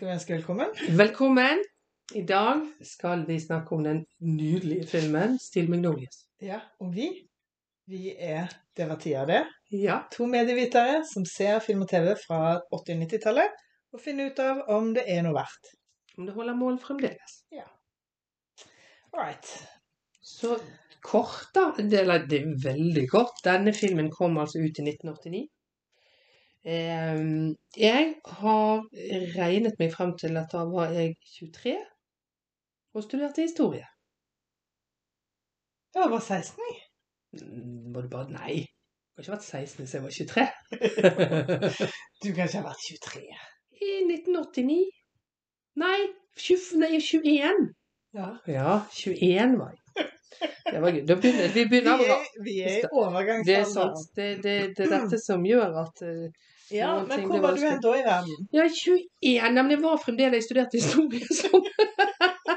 skal vi ønske velkommen. Velkommen! I dag skal vi snakke om den nydelige filmen 'Still Magnolias'. Ja, og vi, vi er Det var tida, det. Ja. To medievitere som ser film og TV fra 80- og 90-tallet, og finner ut av om det er noe verdt. Om det holder mål fremdeles. All right. Så kort, da. Eller, det er veldig kort. Denne filmen kom altså ut i 1989. Eh, jeg har regnet meg frem til at da var jeg 23 og studerte historie. Jeg var 16, jeg. Mm, Var det bare Nei. Jeg har ikke vært 16 hvis jeg var 23. Du kan ikke ha vært 23. I 1989. Nei, 20, nei 21. Ja. Ja, 21 var jeg. Det var gøy. Begynner, vi Vi begynner er, vi er i Det er overgangsalderen. sant. Det, det, det er dette som gjør at eh, Ja, men hvor var du hen da i verden? Ja, 21. Nemlig var fremdeles jeg studerte historie. som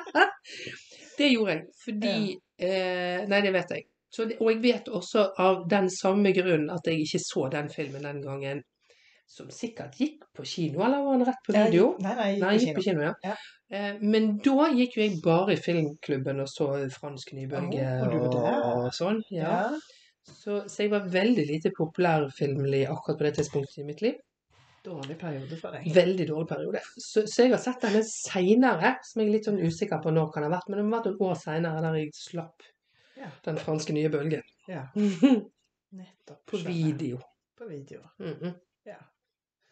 det gjorde jeg fordi eh, Nei, det vet jeg. Så det, og jeg vet også av den samme grunn at jeg ikke så den filmen den gangen, som sikkert gikk på kino, eller var den rett på video? Nei, nei, Nei, jeg gikk på kino. kino, ja. Ja. Eh, men da gikk jo jeg bare i filmklubben og så fransk nybølge der. og, og sånn. Ja. Så, så jeg var veldig lite populærfilmlig akkurat på det tidspunktet i mitt liv. Dårlig periode for deg. Veldig dårlig periode. Så, så jeg har sett denne seinere, som jeg er litt sånn usikker på når kan ha vært. Men det må ha vært noen år seinere der jeg slapp Ja. den franske nye bølgen. Ja, nettopp. På video. På video. Mm Ja.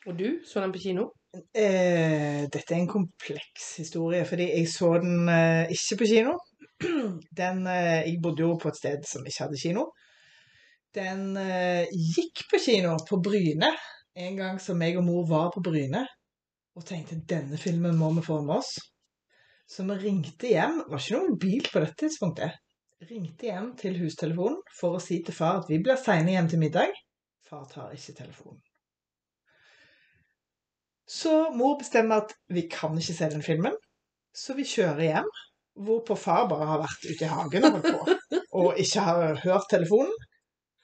Og du så den på kino? Eh, dette er en kompleks historie, fordi jeg så den eh, ikke på kino. Den, eh, jeg bodde jo på et sted som ikke hadde kino. Den eh, gikk på kino på Bryne en gang som jeg og mor var på Bryne og tenkte denne filmen må vi få med oss. Så vi ringte hjem. Det var ikke noen bil på dette tidspunktet. Ringte hjem til hustelefonen for å si til far at vi blir seine hjem til middag. Far tar ikke telefonen. Så mor bestemmer at vi kan ikke se den filmen, så vi kjører hjem. Hvorpå far bare har vært ute i hagen og holdt på, og ikke har hørt telefonen.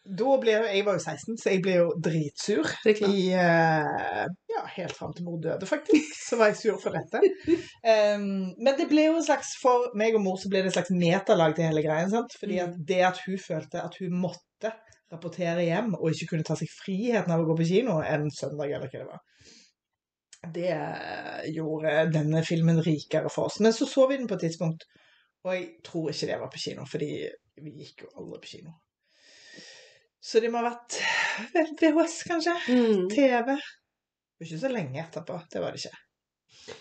Da ble jeg, jeg var jo 16, så jeg ble jo dritsur. I, eh, ja, helt fram til mor døde, faktisk. Så var jeg sur for dette. Um, men det ble jo en slags, for meg og mor så ble det et slags metalag til hele greien. sant? Fordi at det at hun følte at hun måtte rapportere hjem, og ikke kunne ta seg friheten av å gå på kino en søndag, eller hva det var, det gjorde denne filmen rikere for oss. Men så så vi den på et tidspunkt, og jeg tror ikke det var på kino, fordi vi gikk jo aldri på kino. Så det må ha vært VHS, kanskje? Mm. TV? Det var ikke så lenge etterpå. Det var det ikke.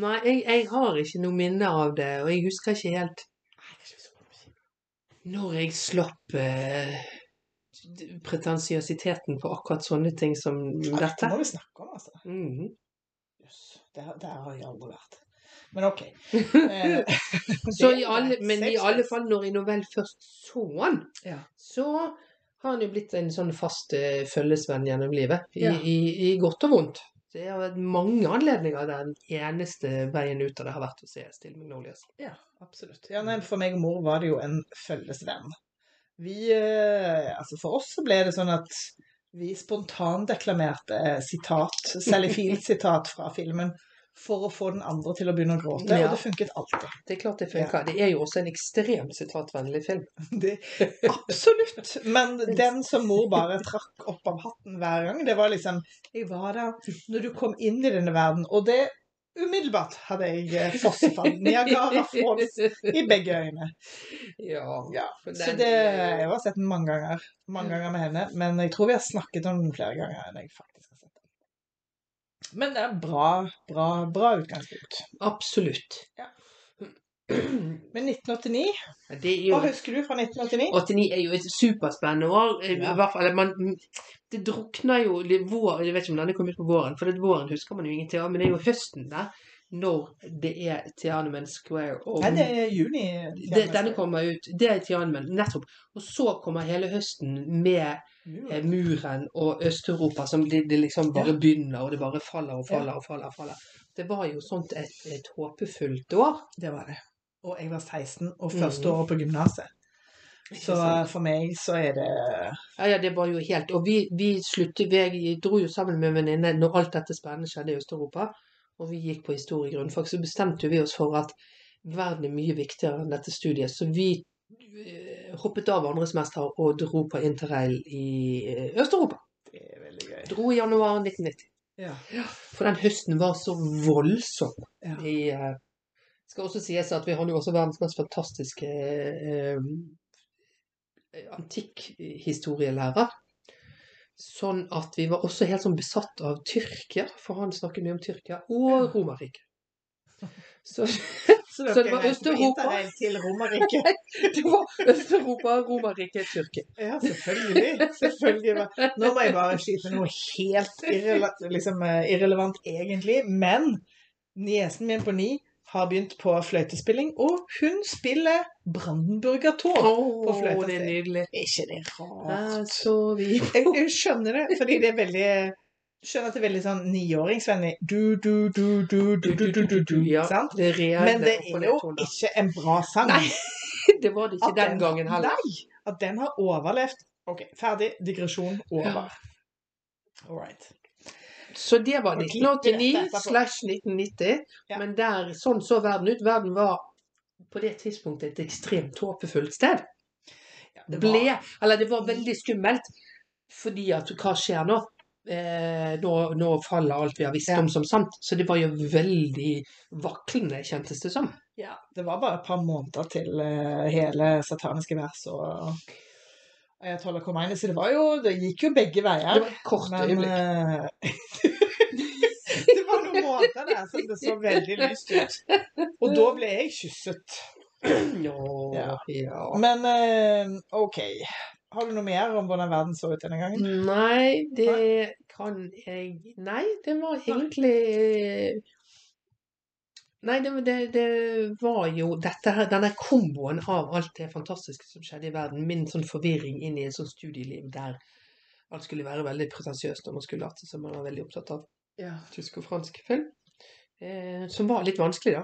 Nei, jeg, jeg har ikke noe minne av det, og jeg husker ikke helt når jeg slapp eh, pretensiøsiteten på akkurat sånne ting som Dette Det må vi snakke om, altså. Mm Jøss. Der, der har jeg aldri vært. Men OK. Eh, Så i alle, men i alle fall når jeg nå vel først så han, Ja. så har han jo blitt en sånn fast uh, følgesvenn gjennom livet. I, Ja. i, I godt og vondt. Det har vært mange anledninger der den eneste veien ut av det har vært å se Still Magnolias. Ja, absolutt. Ja, nei, for meg og mor var det jo en følgesvenn. Vi, uh, altså For oss så ble det sånn at vi spontandeklamerte eh, sitat, Sally Field-sitat fra filmen for å få den andre til å begynne å gråte, Ja. og det funket alltid. Det er klart det funker. Det er jo også en ekstremt sitatvennlig film. Det, absolutt. Men den som mor bare trakk opp av hatten hver gang, det var liksom Jeg var der når du kom inn i denne verden, og det Umiddelbart hadde jeg eh, fossefall. Niagara Falls i begge øyne. Ja. Ja, Så det Jeg har sett mange ganger. Mange ganger med henne. Men jeg tror vi har snakket om den flere ganger enn jeg faktisk har sett den. Men det er bra, bra, bra utgangspunkt. Absolutt. Ja. Men 1989 er jo Hva husker du fra 1989? 89 er jo et superspennende år. I Ja. fall, man, det drukner jo vår, Jeg vet ikke om denne kom ut på våren, for det våren husker man jo ingenting av. Men det er jo høsten der, når det er Tiananmen Square. Og Nei, det er juni. det, denne kommer ut. Det er Tiananmen, nettopp. Og så kommer hele høsten med eh, muren og Øst-Europa, som det, det liksom bare begynner, og det bare faller og faller og faller. og faller. Det var jo sånt et, et håpefullt år. Det var det. Og jeg var 16 og første mm. året på gymnaset. Så for meg så er det Ja, ja, det var jo helt Og vi, vi sluttet Vi dro jo sammen med en venninne når alt dette spennende skjedde i Øst-Europa. og vi gikk på historiegrunnfag, så bestemte vi oss for at verden er mye viktigere enn dette studiet. Så vi eh, hoppet av andre semester og dro på interrail i eh, Øst-Europa. Det er veldig gøy. Dro i januar 1990. Ja. For den høsten var så voldsom. Ja. I, eh, skal også sies at vi hadde jo også verdens mest fantastiske eh, antikkhistorielærer. Sånn at vi var også helt sånn besatt av Tyrkia, for han snakket mye om Tyrkia, og Romerriket. Så Så, Så det var Øst-Europa? til Romerriket. det var Øst-Europa, Romerriket, Tyrkia. Ja, selvfølgelig. selvfølgelig. Nå må jeg bare skyte noe helt irrele liksom, eh, irrelevant, egentlig. Men niesen min på ni har begynt på fløytespilling, og hun spiller Brandenburger Tor. på fløyta det er nydelig. Ikke det rart? Ja, så Jeg, jeg skjønner det, fordi det er veldig skjønner at det er veldig sånn niåringsvennlig. Du, du, du, du, du, du, du, du, du, Ja, sant? det Men det er jo ikke en bra sang. Nei, det var det ikke den, den gangen heller. Nei, at den har overlevd. Ok, ferdig. Digresjon over. All right. Så det var 1989 slash 1990. Ja. Men der, sånn så verden ut. Verden var på det tidspunktet et ekstremt håpefullt sted. Det Ble, eller det var veldig skummelt. Fordi at hva skjer nå? Eh, nå, nå faller alt vi har visst om som sant. Så det var jo veldig vaklende, kjentes det som. Ja, det var bare et par måneder til eh, hele sataniske vers og Ayatollah Khomeini, så det var jo Det gikk jo begge veier. Det var et kort Men øyeblikk. eh, Det var noen måneder der som det så veldig lyst ut. Og da ble jeg kysset. Ja, Ja. ja. Men eh, OK. Har du noe mer om hvordan verden så ut denne gangen? Nei, det kan jeg Nei, det var egentlig Nei, det, det, det var jo dette her, denne komboen av alt det fantastiske som skjedde i verden, min sånn forvirring inn i et sånt studieliv der alt skulle være veldig pretensiøst og man skulle late som man var veldig opptatt av Ja. tysk og fransk film, eh, som var litt vanskelig, da.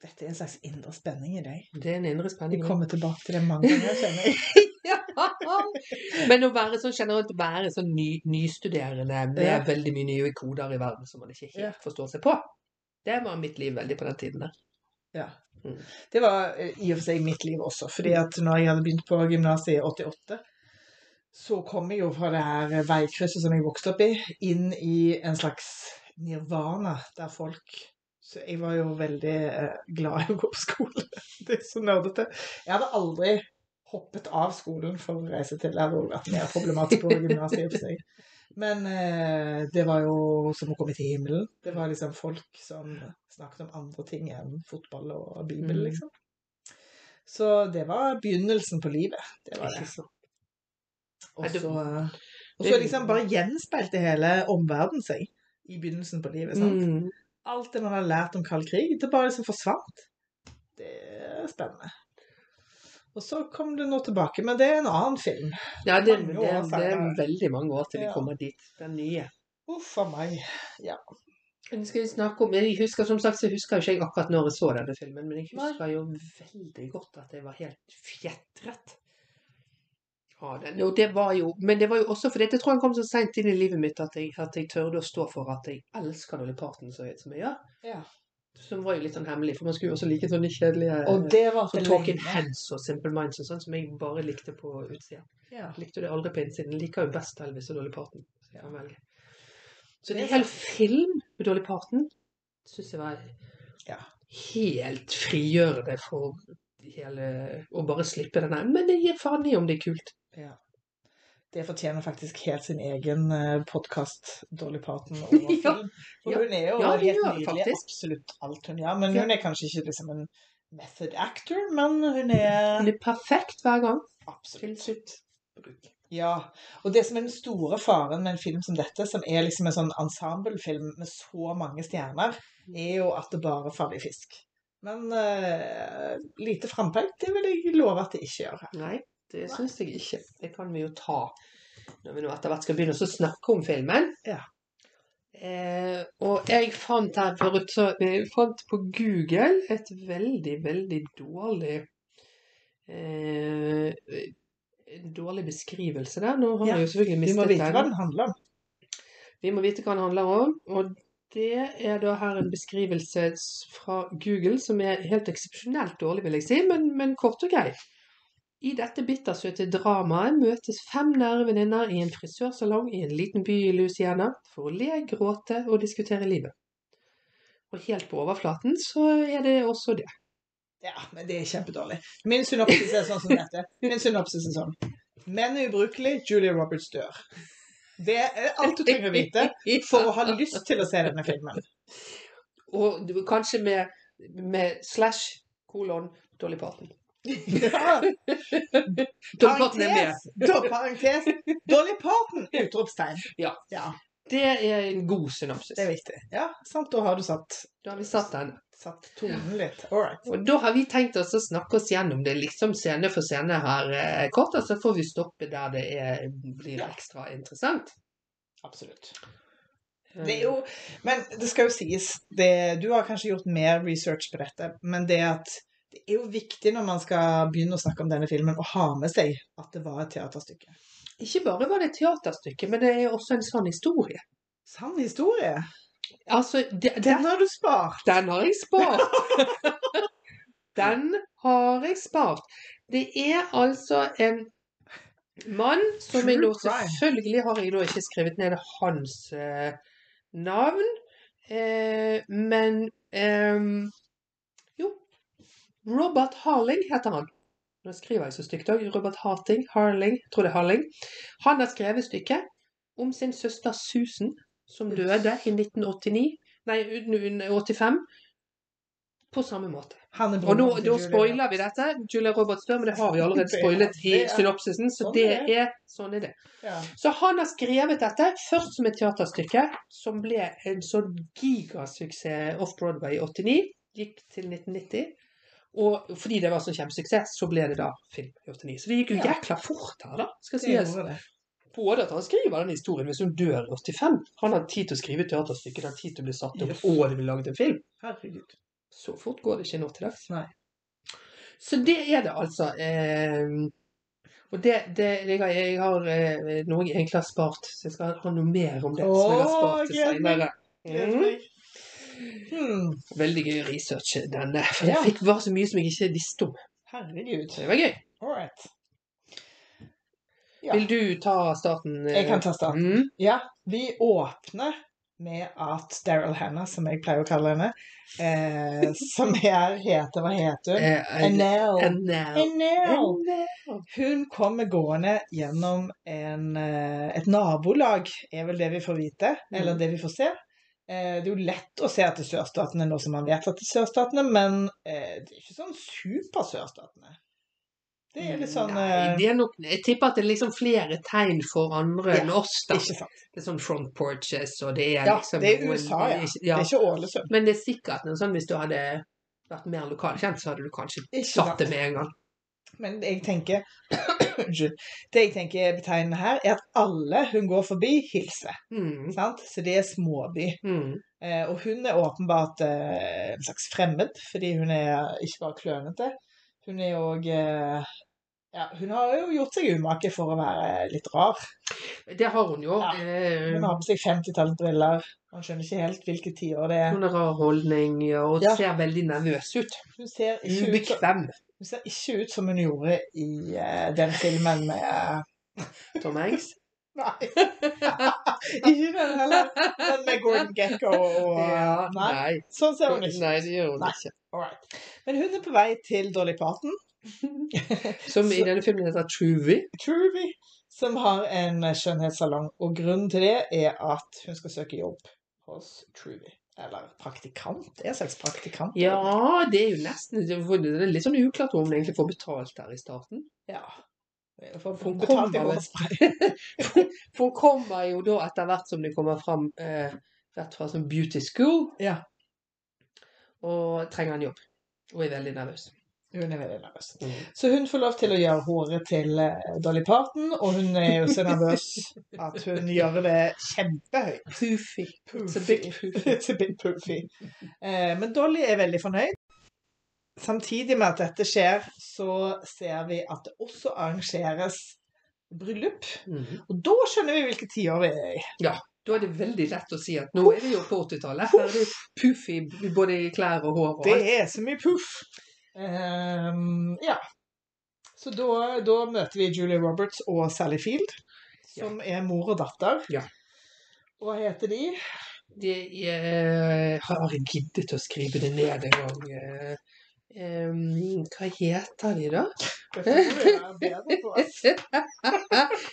Dette er en slags indre spenning i deg. Det er en indre spenning. Vi kommer tilbake til det mange ganger, kjenner jeg. Ja. Men å være sånn generelt være sånn ny, nystuderende med Ja. veldig mye nye koder i verden som man ikke helt Ja. forstår seg på, det var mitt liv veldig på den tiden der. Ja. Mm. Det var eh, i og for seg mitt liv også, fordi at når jeg hadde begynt på gymnaset i 88, så kom jeg jo fra det her veikrysset som jeg vokste opp i, inn i en slags nirvana, der folk Så jeg var jo veldig eh, glad i å gå på skole. Det er så nerdete. Jeg hadde aldri hoppet av skolen for å reise til Lærdal, vært mer problematisk på gymnaset i og for seg. Men eh, det var jo som å komme til himmelen. Det var liksom folk som snakket om andre ting enn fotball og Bibel, Mm. liksom. Så det var begynnelsen på livet. Det var det. Og så eh, og så liksom bare gjenspeilte hele omverdenen seg i begynnelsen på livet. sant? Mm. Alt det man har lært om kald krig, det bare liksom forsvant. Det er spennende. Og så kom det nå tilbake, men det er en annen film. Ja, det, det, det, det er veldig mange år til vi Ja. kommer dit. Den nye. Uff a meg. Men skal vi snakke om Jeg husker som sagt, så husker jo ikke akkurat når jeg så denne filmen, men jeg husker jo veldig godt at jeg var helt fjetret av den. Det var jo, men det var jo også fordi jeg tror han kom så seint inn i livet mitt at jeg, at jeg tørde å stå for at jeg elsker Dolly Parton så høyt som jeg gjør. Ja. Som var jo litt sånn hemmelig, for man skulle jo også like sånne kjedelige Og det var så Talking lenge. Heads og Simple Minds og sånn, som jeg bare likte på utsida. Ja. Likte likte det aldri på innsiden. Liker jo best Elvis og Dolly Parton. Velge. Så Det er er hel film med Dolly Parton syns jeg var Ja. helt frigjørende for hele Å bare slippe den der Men jeg gir faen i om det er kult. ja. Det fortjener faktisk helt sin egen podkast, Dolly Parton og Ja. For hun er jo Ja, helt nydelig, faktisk. absolutt alt hun gjør. Men hun er kanskje ikke liksom en method actor, men hun er Hun er perfekt hver gang. Absolutt. Ja, og det som er den store faren med en film som dette, som er liksom en sånn ensemblefilm med så mange stjerner, er jo at det bare faller i fisk. Men uh, lite frampek, det vil jeg love at det ikke gjør her. Nei, det syns jeg ikke. Det kan vi jo ta når vi nå etter hvert skal begynne å snakke om filmen. Ja. Eh, og jeg fant her forut, så jeg fant på Google et veldig, veldig dårlig eh, dårlig beskrivelse der. Nå har Ja, jeg jo selvfølgelig Vi må vite vite hva den. den handler om. Vi må vite hva den handler om. Og Det er da her en beskrivelse fra Google som er helt eksepsjonelt dårlig, vil jeg si, men, men kort og grei. I dette bittersøte dramaet møtes fem nære venninner i en frisørsalong i en liten by i Louisiana for å le, gråte og diskutere livet. Og helt på overflaten så er det også det. Ja, men det er kjempedårlig. Min synopsis er sånn som dette. Min synopsis er sånn. Menn er ubrukelig, Julia Roberts dør. Det er alt du trenger å vite for å ha lyst til å se denne filmen. Og du- kanskje med, med slash, kolon, Dolly Parton. Ja, parentes, da, parentes, Dolly Parton, utropstegn. Ja. ja. Det er en god synopsis. Det er viktig. Ja, sant, da har du satt, Da har vi satt den. satt tonen litt. All right. Og da har vi tenkt oss å snakke oss gjennom det liksom scene for scene her eh, kort, og så får vi stoppe der det er, blir ekstra interessant. Absolutt. Det er jo, men det skal jo sies, det, du har kanskje gjort mer research på dette, men det at det er jo viktig når man skal begynne å snakke om denne filmen, å ha med seg at det var et teaterstykke. Ikke bare var det et teaterstykke, men det er også en sann historie. Sann historie. Altså, det, den, Den har du spart. Den har jeg spart. Den har jeg spart. Det er altså en mann som jeg nå Selvfølgelig har jeg da ikke skrevet ned hans eh, navn, eh, men Jo, Robert Harling heter han. Nå skriver jeg så stygt òg. Robert Harting, Harling, tror det er Harling. Han har skrevet stykket om sin søster Susan, som døde i 1989 Nei, uten- 85. På samme måte. Han Og nå, da spoiler vi dette. Julia Roberts dør, men det har vi allerede spoilet i synopsisen, så sånn det er sånn er det. Ja. Så han har skrevet dette først som et teaterstykke, som ble en sånn gigasuksess off-Broadway i 89, gikk til 1990. Og fordi det var så kjempesuksess, så ble det da film i 89. Så det gikk jo Ja. jækla fort her, da, skal Det sies. Både at han skriver den historien hvis hun dør i 85. Han har tid til å skrive teaterstykket, har tid til å bli satt opp, Yes. og det blir laget en film. Herregud. Så fort går det ikke nå til dags. Nei. Så det er det altså. Eh, og det, det jeg, har, jeg har eh, noe jeg egentlig har spart, så jeg skal ha noe mer om det som jeg har spart til Åh. Gleder Mm. Hmm. Veldig gøy research denne, for jeg fikk bare så mye som jeg ikke visste om. Herregud. Det var gøy. All right. Ja. Vil du ta starten? eh? Jeg kan ta starten. Mm. Ja, vi åpner med at Daryl Hannah, som jeg pleier å kalle henne, eh, som her heter Hva heter hun? Eh. Annelle. Annelle. Hun kommer gående gjennom en, eh, et nabolag, er vel det vi får vite, eller Mm. det vi får se. Eh, Det er jo lett å se at det er sørstatene nå som man vet at det er sørstatene, men eh, det er ikke sånn supersørstatene. Det er litt sånn Nei, eh, det er nok, jeg tipper at det er liksom flere tegn for andre Ja, enn oss. da. Ikke sant. Det er sånn front porches, og det er Ja, liksom det er USA, ja. det er ikke- Det er ikke Ålesund. Men det er sikkert noe sånn hvis du hadde vært mer lokalkjent, så hadde du kanskje Ikke satt sant. det med en gang. Men jeg tenker Unnskyld. Det jeg tenker er betegnende her, er at alle hun går forbi, hilser. Mm. Sant? Så det er småby. Mm. Eh, og hun er åpenbart eh, en slags fremmed, fordi hun er ikke bare klønete. Hun er òg eh, Ja, hun har jo gjort seg umake for å være litt rar. Det har hun jo. Ja, Eh, Hun har på seg 50-tallsbriller. Man skjønner ikke helt hvilke tider det er. Hun har rar holdning og Ja. ser veldig nervøs ut. Hun ser ikke ut Ubekvem, hun ser ikke ut som hun gjorde i uh, den filmen med Tom Hanks. Nei. ikke den heller. Den med Gordon Gekko og Ja, Nei, nei. sånn ser hun ikke. Nei, det gjør hun Nei. ikke. Alright. Men hun er på vei til Dolly Parton. Som i denne filmen heter Truvy. Truvy, som har en skjønnhetssalong. Og grunnen til det er at hun skal søke jobb hos Truby. Eller praktikant. En slags praktikant. Ja, det er jo nesten Det er litt sånn uklart om hun egentlig får betalt her i starten. ja. For For hun kommer. For kommer jo da etter hvert som det kommer fram eh, rett fra sånn beauty school, Ja. og trenger en jobb. Og er veldig nervøs. Hun er veldig nervøs. Mm. Så hun får lov til å gjøre håret til eh, Dolly Parton, og hun er jo så nervøs at hun gjør det kjempehøyt. Poofy. It's a bit poofy. It's a bit poofy. Eh, men Dolly er veldig fornøyd. Samtidig med at dette skjer, så ser vi at det også arrangeres bryllup. Mm. Og da skjønner vi hvilke tider vi er i. Da Da er det veldig lett å si at nå er vi jo på 80-tallet. Her er det puff i både i klær og hår og Det er så mye puff. Ehm, ja. Så da, da møter vi Julie Roberts og Sally Field, som er mor og datter. Ja. Hva heter de? De er, har jeg giddet å skrive det ned en gang? Eh, em, hva heter de, da? Dette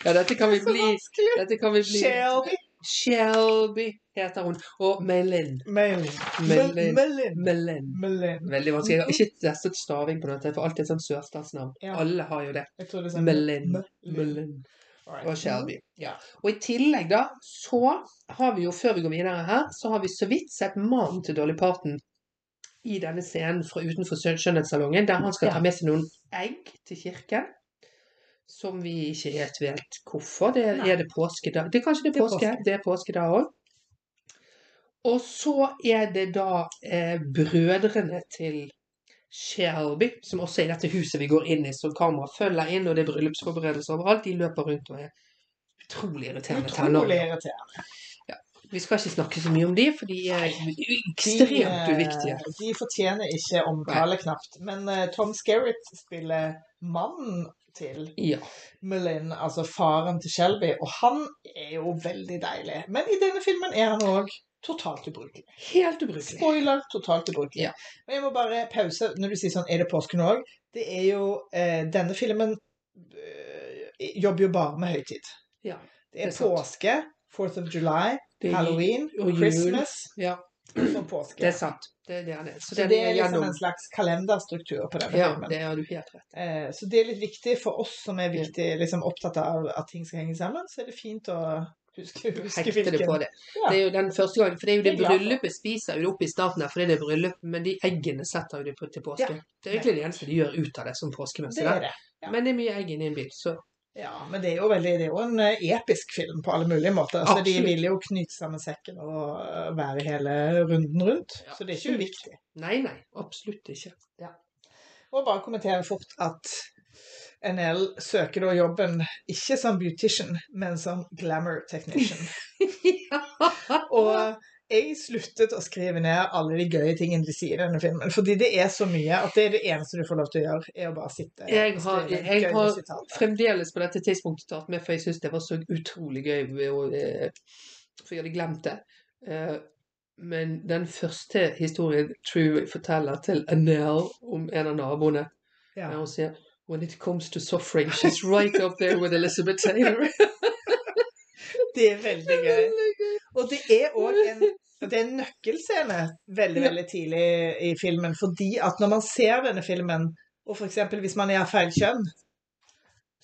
ja, dette kan vi bli, dette kan vi bli Shelby. Shelby heter hun. Og Melin. Melin. Melin. Melin. Melin. Melin. Veldig vanskelig. Jeg har ikke testet staving på dette, for alt er sånn sørstatsnavn. Ja. Alle har jo det. Det sånn Melin. Melin. Og Shelby. Ja. Og i tillegg, da, så har vi jo, før vi går videre her, så har vi så vidt sett mannen til Dolly Parton i denne scenen fra utenfor skjønnhetssalongen, der han skal ta med seg noen egg til kirken. Som vi ikke vet vet hvorfor. Det Nei. er det påske da? Det kanskje det er Det påske. Det er påske da òg. Og så er det da eh, brødrene til Shelby, som også er i dette huset vi går inn i, som kamera følger inn, og det er bryllupsforberedelser overalt. De løper rundt og er utrolig irriterende tenåringer. Ja. Vi skal ikke snakke så mye om de, for de er ekstremt de, uviktige. De fortjener ikke omtale knapt. Men uh, Tom Skerritt spiller mannen til Ja. Melin, altså faren til Shelby, og han er jo veldig deilig. Men i denne filmen er han òg totalt ubrukelig. Helt ubrukelig. Spoiler, totalt ubrukelig. Ja. Men jeg må bare pause når du sier sånn Er det påsken òg? Det er jo eh, Denne filmen øh, jobber jo bare med høytid. Ja, Det er, det er påske, 4th of July, Halloween, og jul. Christmas Ja, og påske. det er sant. Det er det er. Så, Så det er liksom en slags kalenderstruktur på denne Ja, filmen. det har du helt rett. Eh, så det er litt viktig for oss som er viktig, liksom opptatt av at ting skal henge sammen. Så er det fint å huske, huske det på det. Ja. Det er jo den første gangen, for det er jo det Det for. bryllupet spiser jo det opp i starten her, for det er bryllup, men de eggene setter jo de på til påske. Ja. Det er egentlig det eneste de gjør ut av det som påskemessig. Det er det. ja. Men det er mye egg inni en bil, så Ja, men det er jo, veldig, det er jo en eh, episk film på alle mulige måter. Altså, de vil jo knyte sammen sekken og eh, være hele runden rundt. Ja, Så det er ikke uviktig. Nei, nei, absolutt ikke. Og bare kommentere fort at NL søker da jobben ikke som beautician, men som glamour technician. ja. Og jeg sluttet å skrive ned alle de gøye tingene de sier i denne filmen. Fordi det er så mye at det er det eneste du får lov til å gjøre, er å bare sitte Jeg har, jeg har fremdeles på dette tidspunktet tatt med, for jeg syns det var så utrolig gøy. eh, For jeg hadde glemt det. Eh, Men den første historien True forteller til Annelle om en av naboene, Ja. hun sier When it comes to suffering, she's right up there with Elizabeth Taylor. Det er veldig gøy. Og det er òg en, det en nøkkelscene veldig, veldig tidlig i filmen. Fordi at når man ser denne filmen, og f.eks. hvis man er av feil kjønn,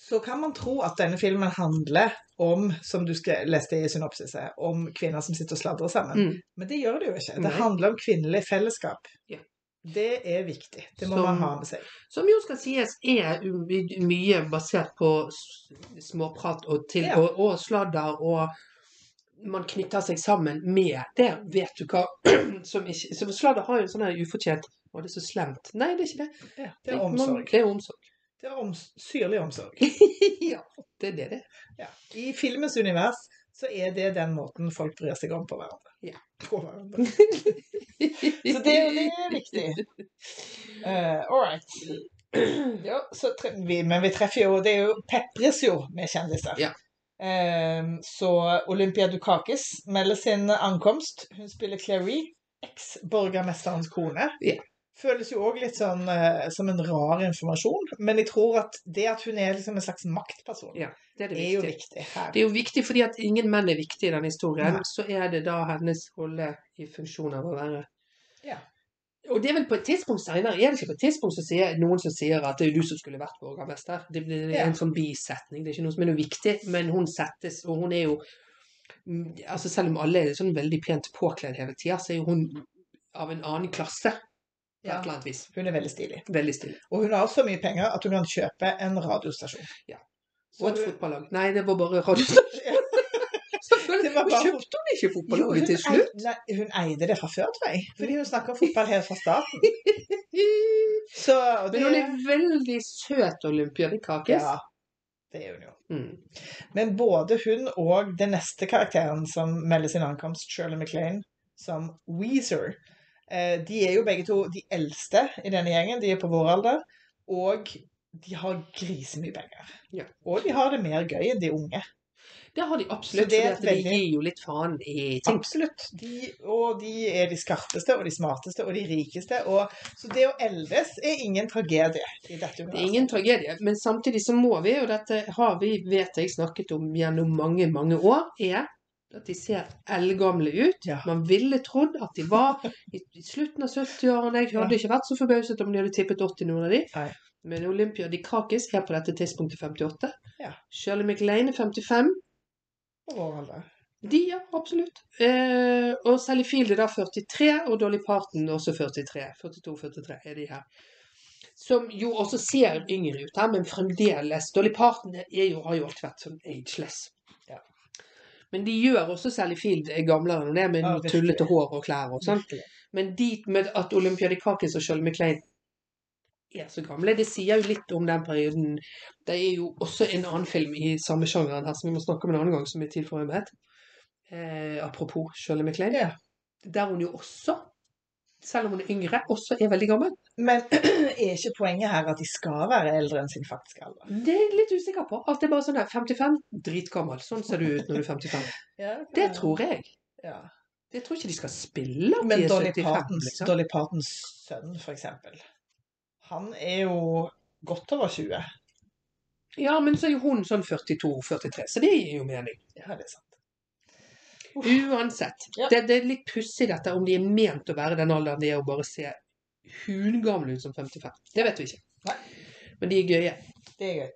så kan man tro at denne filmen handler om, som du leste i synopsiset, om kvinner som sitter og sladrer sammen. Mm. Men det gjør det jo ikke. Det handler om kvinnelig fellesskap. Ja. Det er viktig. Det må Som- man ha med seg. Som jo skal sies er mye basert på småprat og, til, Ja. og, og sladder, og man knytter seg sammen med det. Vet du hva som ikke som Sladder har jo en sånn her ufortjent Å, det er så slemt. Nei, det er ikke det. Ja, det er omsorg. Det er omsorg. Det er oms syrlig omsorg. ja, det er det det. Ja. I filmens univers så er det den måten folk bryr seg om på hverandre. Ja. På hverandre. Så det, det er viktig. Uh, all right. Ja, vi, men vi treffer jo Det er jo pepres jo med kjendiser. Ja. Eh, så Olympia Dukakis melder sin ankomst. Hun spiller Clary, eks-borgermesterens kone. Yeah. Føles jo òg litt sånn eh, som en rar informasjon, men jeg tror at det at hun er liksom en slags maktperson, Ja, det er det er jo viktig her. Det er jo viktig fordi at ingen menn er viktige i denne historien. Ja. Så er det da hennes rolle i funksjon av å være Ja. Og det er vel på et tidspunkt senere, er det ikke på et tidspunkt så sier, noen som sier at det er du som skulle vært borgermester? Det, blir er Ja. en sånn bisetning, det er ikke noe som er noe viktig, men hun settes, og hun er jo mm, altså Selv om alle er sånn veldig pent påkledd hele tida, så er jo hun av en annen klasse Ja. Hun er veldig stilig. Veldig stilig. Og hun har så mye penger at hun kan kjøpe en radiostasjon. Ja. Og et fotballag. Nei, det var bare radiostasjon. Bare- kjøpte hun ikke fotballaget til slutt? eide, nei, hun eide det fra før, tror jeg. Fordi hun snakker fotball helt fra starten. Så det, Men hun er veldig søt, Olympia Dikakis. ja, Det er hun jo. Mm. Men både hun og den neste karakteren som melder sin ankomst, Shirley MacLaine, som Weezer, eh, de er jo begge to de eldste i denne gjengen. De er på vår alder. Og de har grisemye penger. Ja. Og de har det mer gøy enn de unge. Det har de absolutt, det for de gir jo litt faen i ting. Absolutt. De, og de er de skarpeste og de smarteste og de rikeste. Og, så det å eldes er ingen tragedie i dette Det er ingen tragedie, men samtidig så må vi, og dette har vi, vet jeg, snakket om gjennom mange, mange år, er at de ser eldgamle ut. Ja. Man ville trodd at de var i, i slutten av 70-årene. Jeg hadde Ja. ikke vært så forbauset om de hadde tippet 80, noen av de. Nei. Men Olympia de Krakis er på dette tidspunktet 58. Ja. Shirley MacLaine er 55. Vår alder. De, ja, absolutt. Eh, og Sally Field er da 43, og Dolly Parton også 43. 42-43 er de her. Som jo også ser yngre ut her, men fremdeles Dolly Parton er jo, har jo alltid vært sånn ageless. Ja. Men de gjør også Sally Field gamlere enn er, med Ja, tullete hår og klær og sånn. Men de med at Olympiadikakis og Shirley MacLaine er så gamle, det sier jo litt om den perioden. Det er jo også en annen film i samme sjangeren her som vi må snakke om en annen gang, som er til for ømhet. Eh, apropos Shirley MacLaine. Ja. Der hun jo også, selv om hun er yngre, også er veldig gammel. Men er ikke poenget her at de skal være eldre enn sin faktiske alder? Det er jeg litt usikker på. At det er bare sånn her 55, dritgammel. Sånn ser du ut når du er 55. Det tror jeg. Ja. Jeg tror ikke de skal spille Men de er Dolly 75, Partons, liksom. Dolly Partons sønn, for eksempel. Han er jo godt over 20. Ja, men så er jo hun sånn 42-43, så det gir jo mening. Ja, det er sant. Uansett. Ja. Det, det er litt pussig dette, om de er ment å være den alderen de er, og bare se hungamle ut som 55. Det vet vi ikke. Nei. Men de er gøye. Det er gøy.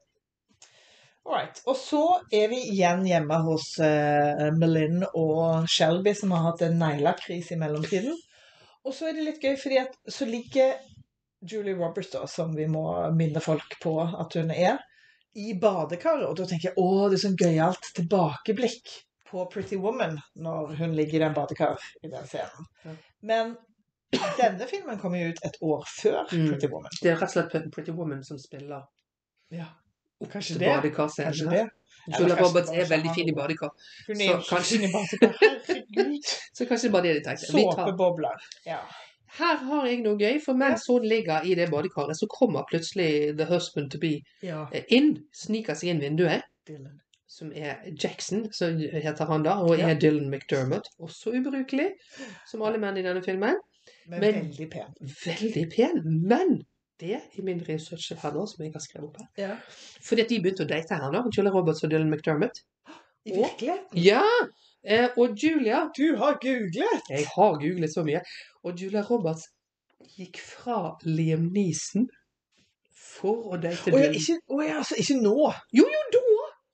All right. Og så er vi igjen hjemme hos uh, Melin og Shelby, som har hatt en neglekrise i mellomtiden. Og så er det litt gøy, fordi at så ligger Julie Roberts, da, som vi må minne folk på at hun er, i badekaret. Og da tenker jeg å, det er sånn gøyalt tilbakeblikk på Pretty Woman når hun ligger i den badekar i den scenen. Ja. Men denne filmen kommer jo ut et år før Mm. Pretty Woman. Det er rett og slett Pretty Woman som spiller Ja, opp Kanskje til det. badekarscenen. Julia Roberts er veldig fin i badekar, Hun Så er jo kanskje- fin i badekar. Herregud. så kanskje det bare det de tenkte. Såpebobler. Ja. Her har jeg noe gøy, for mens hun ligger i det badekaret, så kommer plutselig the husband to be ja. eh, inn, sniker seg inn vinduet, Dylan. som er Jackson, som heter han da, og Ja. er Dylan McDermott. Også ubrukelig, som alle menn i denne filmen. Men, Men- veldig pen. Veldig pen, men det i min research her nå, som jeg har skrevet opp her. Ja. Fordi at de begynte å date her nå, Julie Roberts og Dylan McDermott. I virkeligheten. Ja! Eh, og Julia Du har googlet! Jeg har googlet så mye. Og Julia Roberts gikk fra Liam Neeson for å date Å ja, ikke, å ja, altså, ikke nå. Jo, jo, da!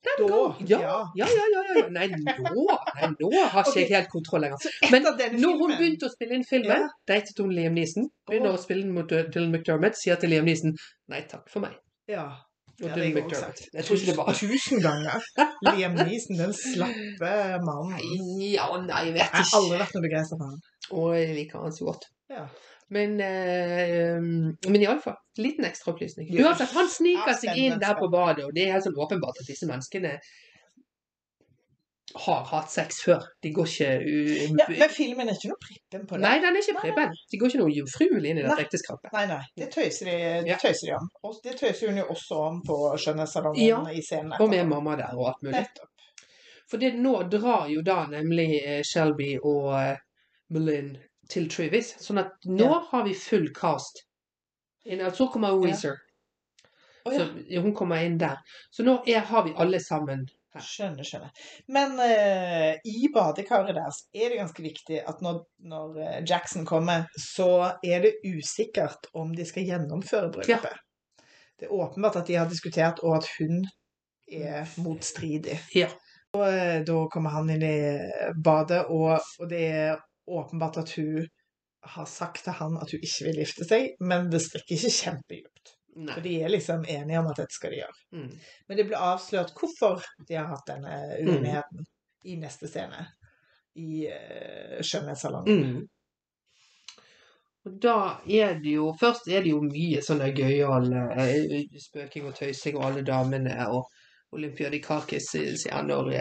Den Da. Ja, ja. ja, ja. ja. Nei, nå, nei, nå har ikke jeg helt kontroll lenger. Men når når hun begynte å spille inn filmen, Ja. datet hun Liam Neeson. Begynner oh. å spille inn mot uh, Dylan McDermott, sier til Liam Neeson nei takk for meg. Ja. Og Ja, det Dylan jeg sagt. Jeg tror ikke det var Tusen ganger. Liam Neeson, den slappe mannen. Ja, nei, jeg vet Jeg har aldri vært noe begeistra for han. Og jeg liker han så godt. Ja. Men, eh, men iallfall, liten ekstraopplysning. Uansett, han sniker Ja, seg inn der på badet, og det er helt sånn åpenbart at disse menneskene har hatt sex før. De går ikke u- Ja, men filmen er ikke noe prippen på det. Nei, den er ikke prippen. De går ikke noe jomfruelig inn i dette ekteskapet. Nei, nei. Det tøyser de, det tøyser de om. Og det tøyser hun jo også om på skjønnhetssalongen Ja, i scenen. Og med mamma der og alt mulig. Nettopp. For det nå drar jo da nemlig eh, Shelby og eh, Melin til Trivis. Sånn at nå Ja. har vi full cast. Så kommer Weezer. Å, ja. Så hun kommer inn der. Så nå er, har vi alle sammen. Skjønner, skjønner. Men uh, i badekaret deres er det ganske viktig at når, når eh, Jackson kommer, så er det usikkert om de skal gjennomføre bryllupet. Det er åpenbart at de har diskutert, og at hun er motstridig. Ja. Og uh, da kommer han inn i badet, og, og det er åpenbart at hun har sagt til han at hun ikke vil gifte seg, men det stikker ikke kjempedypt. Nei. For de er liksom enige om at dette skal de gjøre. Mm. Men det blir avslørt hvorfor de har hatt denne uenigheten i neste scene. I uh, skjønnhetssalongen. Mm. Og da er det jo Først er det jo mye sånne gøyale gøyal eh, spøking og tøysing og alle damene og Olympia Dikakis, sier når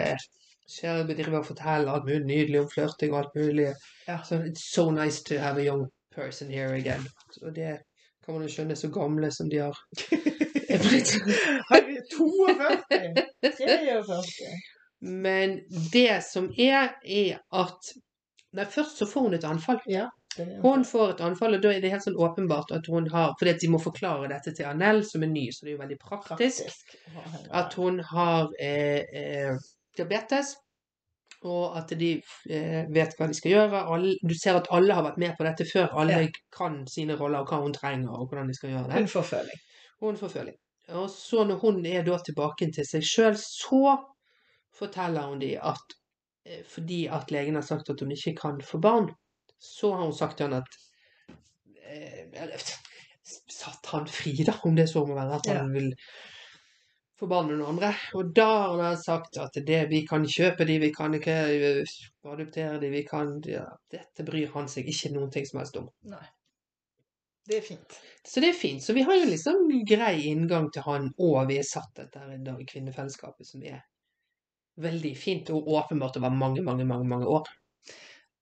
Shelby driver og forteller alt mulig nydelig om flørting og alt mulig. Ja. So, it's so nice to have a young person here again. Og det kan man jo skjønne, så gamle som de har er blitt. Herregud, 42! 43. Men det som er, er at Nei, først så får hun et anfall. Ja. det Hun får et anfall, og da er det helt sånn åpenbart at hun har Fordi at de må forklare dette til Anel, som er ny, så det er jo veldig praktisk. At hun har eh, eh, diabetes, og at de eh, vet hva de skal gjøre. Du ser at alle har vært med på dette før. Alle Ja. kan sine roller og hva hun trenger, og hvordan de skal gjøre det. Hun får føling. Hun får føling. Og så når hun er da tilbake til seg sjøl, så forteller hun de at eh, fordi at legen har sagt at hun ikke kan få barn, så har hun sagt til han at eh, Satt han fri, da, om det så må være, at han vil få barn noen andre. Og da har han sagt at det, vi kan kjøpe de, vi kan ikke eh, adoptere de, vi kan ja, Dette bryr han seg ikke noen ting som helst om. Nei. Det er fint. Så det er fint. Så vi har jo liksom grei inngang til han, og vi er satt etter Kvinnefellesskapet, som er veldig fint, og åpenbart over mange, mange, mange, mange år.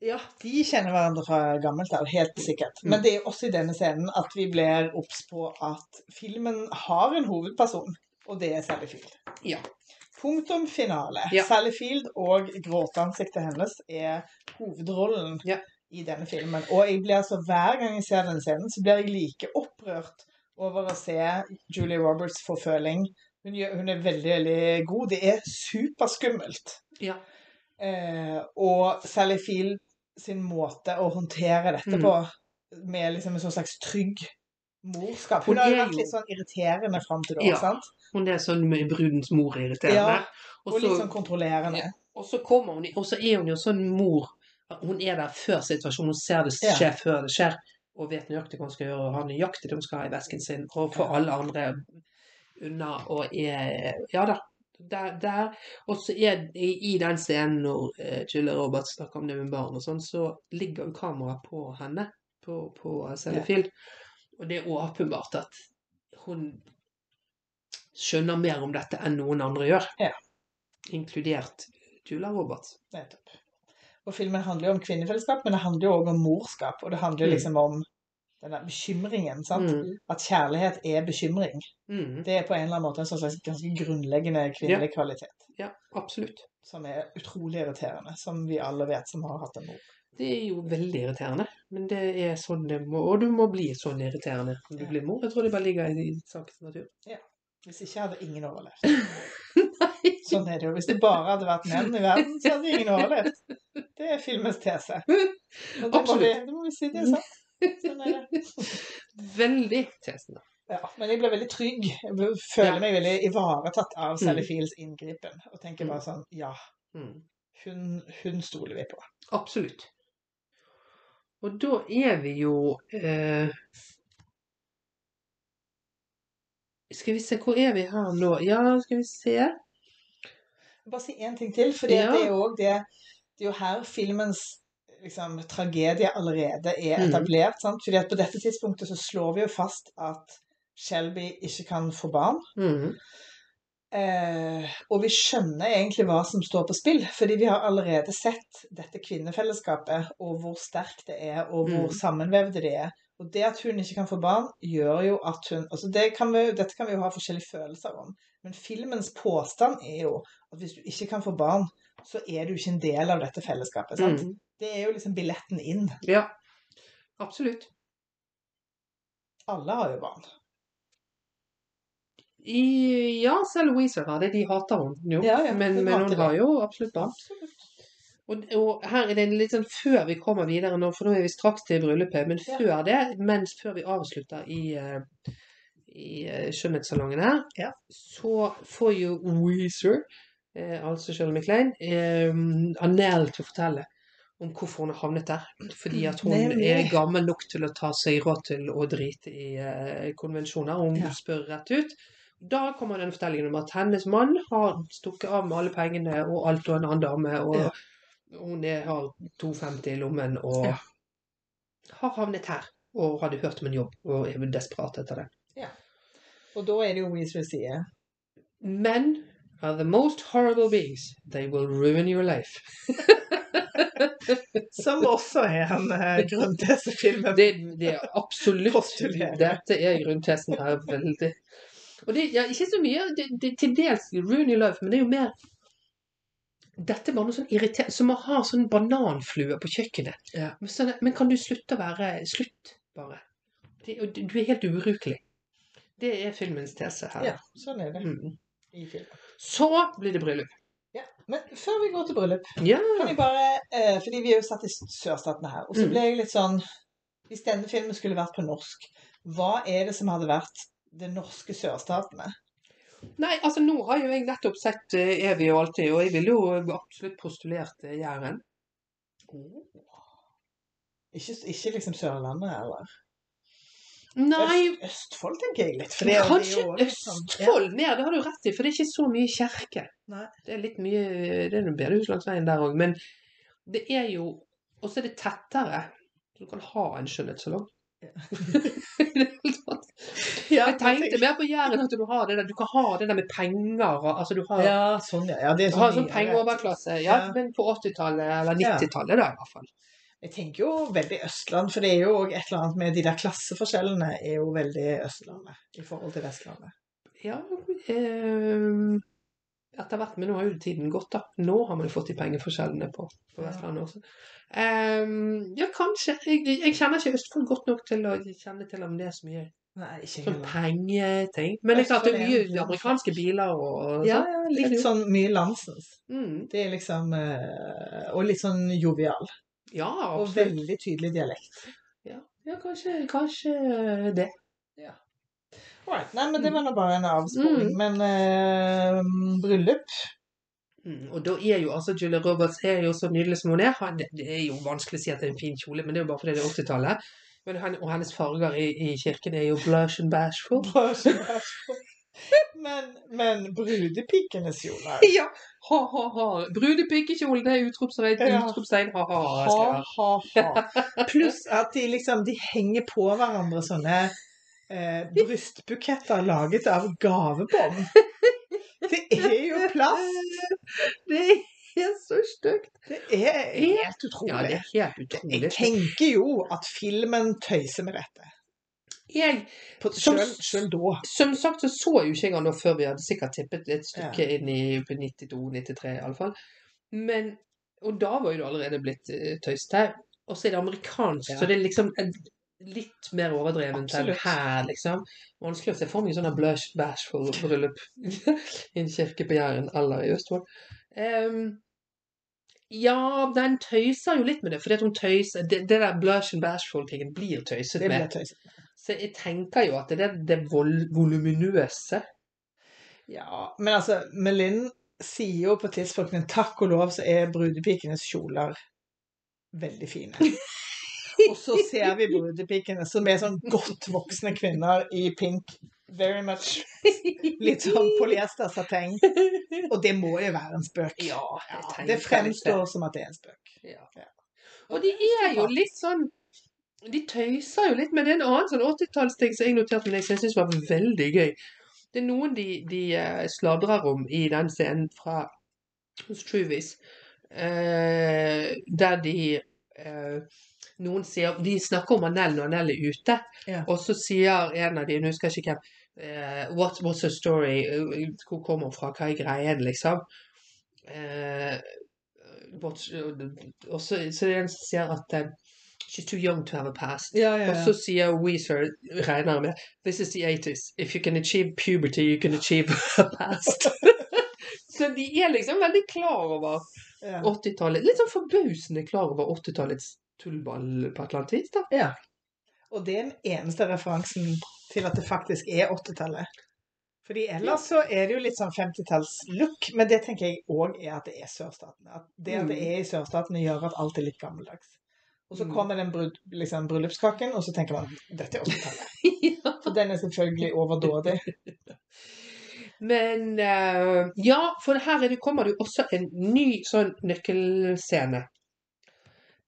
Ja, de kjenner hverandre fra gammelt av, helt sikkert. Mm. Men det er også i denne scenen at vi blir obs på at filmen har en hovedperson, og det er Sally Field. Ja. Punktum finale. Ja. Sally Field og gråteansiktet hennes er hovedrollen Ja. i denne filmen. Og jeg blir altså, hver gang jeg ser den scenen, så blir jeg like opprørt over å se Julie Roberts forføling. Hun, hun er veldig, veldig god. Det er superskummelt. Ja. Eh, og Sally Field sin måte å håndtere dette Mm. på, med liksom en sånn slags trygg morskap. Hun har jo vært litt sånn irriterende fram til da, Ja. sant? Hun er sånn med brudens mor irriterende. Ja, og, Og litt sånn kontrollerende. Ja. og så kommer hun, og så er hun jo sånn mor. Hun er der før situasjonen, hun ser det Ja. skje før det skjer, og vet nøyaktig hva hun skal gjøre, og har nøyaktig det hun skal ha i vesken sin, og får alle andre unna, og er Ja da. Der, der. Og så er i, i den scenen når uh, Julia Roberts snakker om det med barn og sånn, så ligger jo kameraet på henne, på, på Ja. Og det er åpenbart at hun skjønner mer om dette enn noen andre gjør. Ja. Inkludert Julia Roberts. Nettopp. Og filmen handler jo om kvinnefellesskap, men det handler jo òg om morskap. Og det handler Mm. liksom om den der bekymringen. sant? Mm. At kjærlighet er bekymring. Mm. Det er på en eller annen måte en sånn slags ganske grunnleggende kvinnelig kvalitet. Ja, absolutt. Som er utrolig irriterende, som vi alle vet som har hatt en mor. Det er jo veldig irriterende, men det er sånn det må Og du må bli sånn irriterende når du Ja. blir mor. Jeg tror det bare ligger i sakens natur. Hvis ikke hadde ingen overlevd. Nei. Sånn er det jo. Hvis det bare hadde vært menn i verden, så hadde ingen overlevd. Det er filmens tese. Og det må, vi, Absolutt. det må vi si, det er sant. Sånn er det. Veldig tesen. Ja, men jeg ble veldig trygg. Jeg føler meg veldig ivaretatt av Sally Mm. Fields inngripen. Og tenker bare sånn Ja, Mm. hun, hun stoler vi på. Absolutt. Og da er vi jo eh, Skal vi se, hvor er vi her nå? Ja, skal vi se. Bare si én ting til, for Ja. det er jo det Det er jo her filmens liksom, tragedie allerede er Mm. etablert. sant? Fordi at på dette tidspunktet så slår vi jo fast at Shelby ikke kan få barn. Mm. Eh, og vi skjønner egentlig hva som står på spill, fordi vi har allerede sett dette kvinnefellesskapet, og hvor sterkt det er, og hvor Mm. sammenvevde det er. Og det at hun ikke kan få barn, gjør jo at hun altså det kan vi, Dette kan vi jo ha forskjellige følelser om, men filmens påstand er jo at hvis du ikke kan få barn, så er du ikke en del av dette fellesskapet. sant? Mm. Det er jo liksom billetten inn. Ja. Absolutt. Alle har jo barn. I, ja, selv Louise har det. De hater henne jo. Ja, ja, men, men hun har jo absolutt barn. Absolutt. Og, og her er det litt sånn før vi kommer videre nå, for nå er vi straks til bryllupet, men Ja. før det, mens før vi avslutter i, eh, i eh, skjønnhetssalongen her, Ja. så får jo Weezer, eh, altså Shirley MacLaine, eh, Annelle til å fortelle om hvorfor hun har havnet der. Fordi at hun Nemlig. er gammel nok til å ta seg råd til å drite i eh, konvensjoner. Hun Ja. spør rett ut. Da kommer den fortellingen om at hennes mann har stukket av med alle pengene og alt og en annen dame, og Ja. Hun er, har 2,50 i lommen og Ja. har havnet her. Og hadde hørt om en jobb og er desperat etter det. Ja. Og da er det jo vi som sier Men are the most horrible beings. They will ruin your life. Som også er en uh, grunn til disse filmene. Det, det er absolutt Dette er grunntesen her veldig. Og det ja, ikke så mye det, det, Til dels ruin your life, men det er jo mer Dette er bare noe sånn irriterende Som å ha sånn bananflue på kjøkkenet. Ja. Men, sånn, men kan du slutte å være Slutt, bare. Det, du er helt ubrukelig. Det er filmens tese her. ja, sånn er det Mm. i filmen. Så blir det bryllup. Ja. Men før vi går til bryllup, Ja. kan jeg bare eh, Fordi vi er jo satt i sørstatene her. Og så Mm. ble jeg litt sånn Hvis denne filmen skulle vært på norsk, hva er det som hadde vært det norske sørstatene? Nei, altså nå har jo jeg nettopp sett uh, Evig og alltid, og jeg ville jo absolutt postulert uh, Jæren. Ikke, ikke liksom Sørlandet, eller? Nei, Øst, Østfold, tenker jeg litt. For det, er- det er kanskje jo litt sånn- Østfold mer, det har du rett i, for det er ikke så mye kjerke. Nei. Det er litt mye Det er noen bedehus langs veien der òg, men det er jo Og så er det tettere. Så du kan ha en skjønnhetssalong. Ja. Jeg tenkte mer på Jæren at du har det der, du kan ha det der med penger og altså du har, Ja, sånn, ja. ja det er du har sånn sånn pengeoverklasse. Ja, Ja. men på 80-tallet eller 90-tallet da i hvert fall. Jeg tenker jo veldig Østland, for det er jo et eller annet med de der klasseforskjellene er jo veldig Østlandet i forhold til Vestlandet. Ja, eh, etter hvert, men nå har jo tiden gått, da. Nå har man jo fått de pengeforskjellene på, på. Vestlandet også. Um, ja, kanskje. Jeg, jeg kjenner ikke Østfold godt nok til å kjenne til om det er så mye Nei, ikke sånn pengeting. Men det er klart det er mye amerikanske biler og, og Ja, sånn. ja, litt sånn mye landsens. Mm. Det er liksom eh, Og litt sånn jovial. Ja, Og veldig tydelig dialekt. Ja, ja kanskje, kanskje det. Alright. Nei, men det var nå bare en avsporing. Mm. Men eh, bryllup Mm, og da er jo altså Julia Roberts er jo så nydelig som hun er. Han, det er jo vanskelig å si at det er en fin kjole, men det er jo bare fordi det er 80-tallet. Og hennes farger i, i kirken er jo blush and bashful. Men, men brudepikenes kjoler Ja! Ha-ha-ha. Brudepikekjolen det er utropstegn, Ja. utropstegn. Ha-ha-ha. Pluss at de liksom de henger på hverandre sånne eh, brystbuketter laget av gavebånd. Det er jo plast! Det er så stygt. Det er helt utrolig. Ja, det er helt utrolig. Jeg tenker jo at filmen tøyser med dette. Jeg, På- Som- Selv, da. som sagt så så jo ikke engang nå før vi hadde sikkert tippet et stykke inn i 92-93 iallfall. Men Og da var jo det allerede blitt uh, tøyst her. Og så er det amerikansk, Ja. så det er liksom litt mer overdrevent enn her, liksom. Vanskelig å se for meg sånn blush bashful-bryllup i en kirke på Jæren eller i Østfold. Um, ja, den tøyser jo litt med det, tøyser Det, det der blush and bashful-tingen blir tøyset med. blir tøyset. Så jeg tenker jo at det er det vol voluminøse Ja, men altså, Melin sier jo på tidspunktene takk og lov så er brudepikenes kjoler veldig fine. Og så ser vi brudepikene som er sånn godt voksne kvinner i pink. Very much. Litt sånn polyestersateng. Og det må jo være en spøk. Ja, Ja, det fremstår som at det er en spøk. Ja. Ja. Og de er jo litt sånn De tøyser jo litt med det. En annen sånn 80-tallsting som jeg noterte meg, som jeg syns var veldig gøy. Det er noen de, de eh, sladrer om i den scenen fra hos Truvis, eh, der de eh, Noen sier De snakker om Anel når Anel er ute, Ja. og så sier en av de, jeg husker ikke hvem uh, what, What's the story? Eh, Hvor kommer hun fra? Hva er greien, liksom? Uh, what, og så, så er det en som sier at uh, She's too young to have a past. Ja, ja, Og så sier Weezer, regner med, This is the 80s. If you can achieve puberty, you can achieve a past. så de er liksom veldig klar over ja. 80-tallet. Litt sånn forbausende klar over 80-tallets tullball på et eller annet vis. da. ja. Og det er den eneste referansen til at det faktisk er 80-tallet. Fordi ellers så er det jo litt sånn 50-talls-look, men det tenker jeg òg er at det er sørstatene. At det at det Mm. er i sørstatene gjør at alt er litt gammeldags. Og så Mm. kommer den brud, liksom, bryllupskaken, og så tenker man dette er 80-tallet. ja. For den er selvfølgelig overdådig. Men uh, ja, for her er det, kommer det jo også en ny sånn nøkkelscene.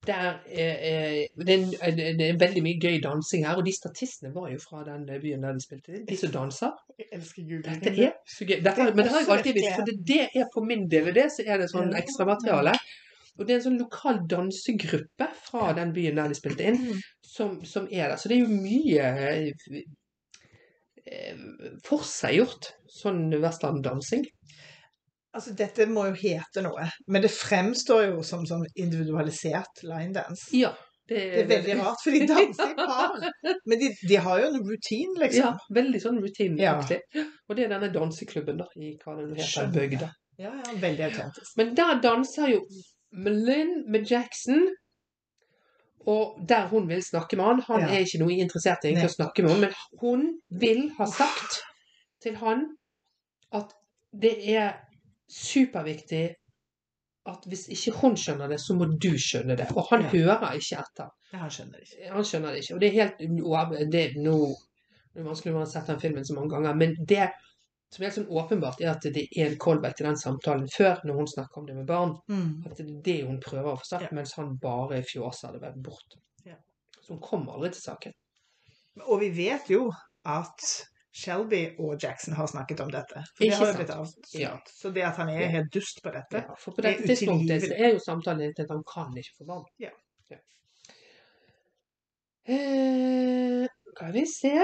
Der er, er, det, er, en- det er veldig mye gøy dansing her, og de statistene var jo fra den byen der de spilte. De som danser. Jeg elsker Google. Dette er så gøy. Dette, men det har jeg alltid visst, for det, det er på min DVD så er det sånn ekstramateriale. Og det er en sånn lokal dansegruppe fra den byen der de spilte inn, Mm. som, som er der. Så det er jo mye eh, forseggjort sånn westerndansing. Altså, dette må jo hete noe, men det fremstår jo som sånn individualisert linedance. Ja. Det, Det er veldig rart, for de danser i par. Men de, de har jo en routine, Ja, liksom. veldig sånn Ja. rutineaktig. Og det er denne danseklubben da, i hva det heter, bygda. Ja, ja, veldig autentisk. Men der danser jo Melin med Jackson, og der hun vil snakke med han. Han Ja. er ikke noe interessert i å snakke med henne, men hun vil ha sagt til han at det er superviktig at hvis ikke hun skjønner det, så må du skjønne det. Og han Ja. hører ikke etter. Ja, han skjønner det ikke. Han skjønner det ikke. Og det er helt det er no, det er vanskelig når man har sett den filmen så mange ganger, men det som er helt sånn åpenbart, er at det er en callback til den samtalen før, når hun snakker om det med barn. Mm. At det er det hun prøver å få sagt, Ja. mens han bare fjåser det vel bort. Ja. Så hun kommer aldri til saken. Og vi vet jo at Shelby og Jackson har snakket om dette. For det har jo blitt avslørt. Ja. Så det at han er helt dust på dette Ja, for på Det dette tidspunktet er jo samtalen til at han kan ikke få barn. Ja. Ja. Eh, skal vi se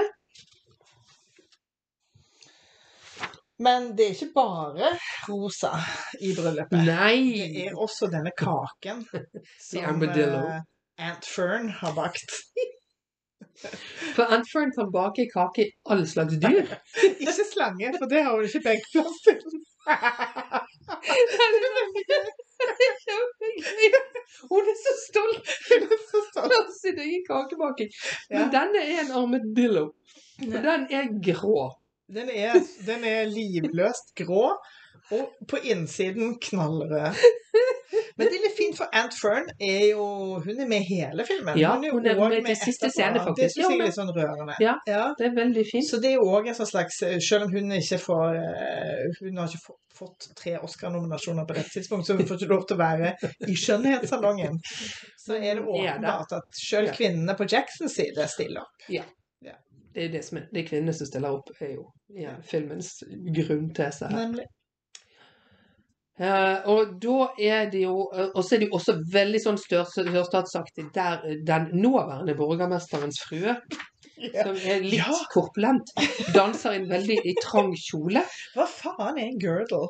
Men det er ikke bare rosa i bryllupet. Det er også denne kaken som eh, Aunt Fern har bakt. For Aunt kan bake kake i all slags dyr. Ikke slange, for det har hun ikke benkeplass til. Hun er så stolt av sin egen kakebaking. Ja. Men denne er en armadillo. Og den er grå. Den er, den er livløst grå, og på innsiden knallrød. Men det er litt fint, for Aunt Fern er jo Hun er med i hele filmen. Ja, jo hun er også med til siste scene, faktisk. Det syns jeg er litt sånn rørende. Ja. ja. Det er veldig fint. Så det er òg en sånn slags Selv om hun ikke får eh, Hun har ikke fått tre Oscar-nominasjoner på dette tidspunkt, så hun får ikke lov til å være i skjønnhetssalongen. Så er det Hun er der. åpenbart at selv kvinnene på Jacksons side stiller opp. Ja. Det er det som er det kvinnene som stiller opp, er jo ja, filmens grunntese her. Nemlig. Eh, og da er det jo eh, Og så er det jo også veldig sånn sørstatsaktig der eh, den nåværende borgermesterens frue, Ja. som er litt Ja. korpulent, danser i en veldig i trang kjole. Hva faen er en girdle?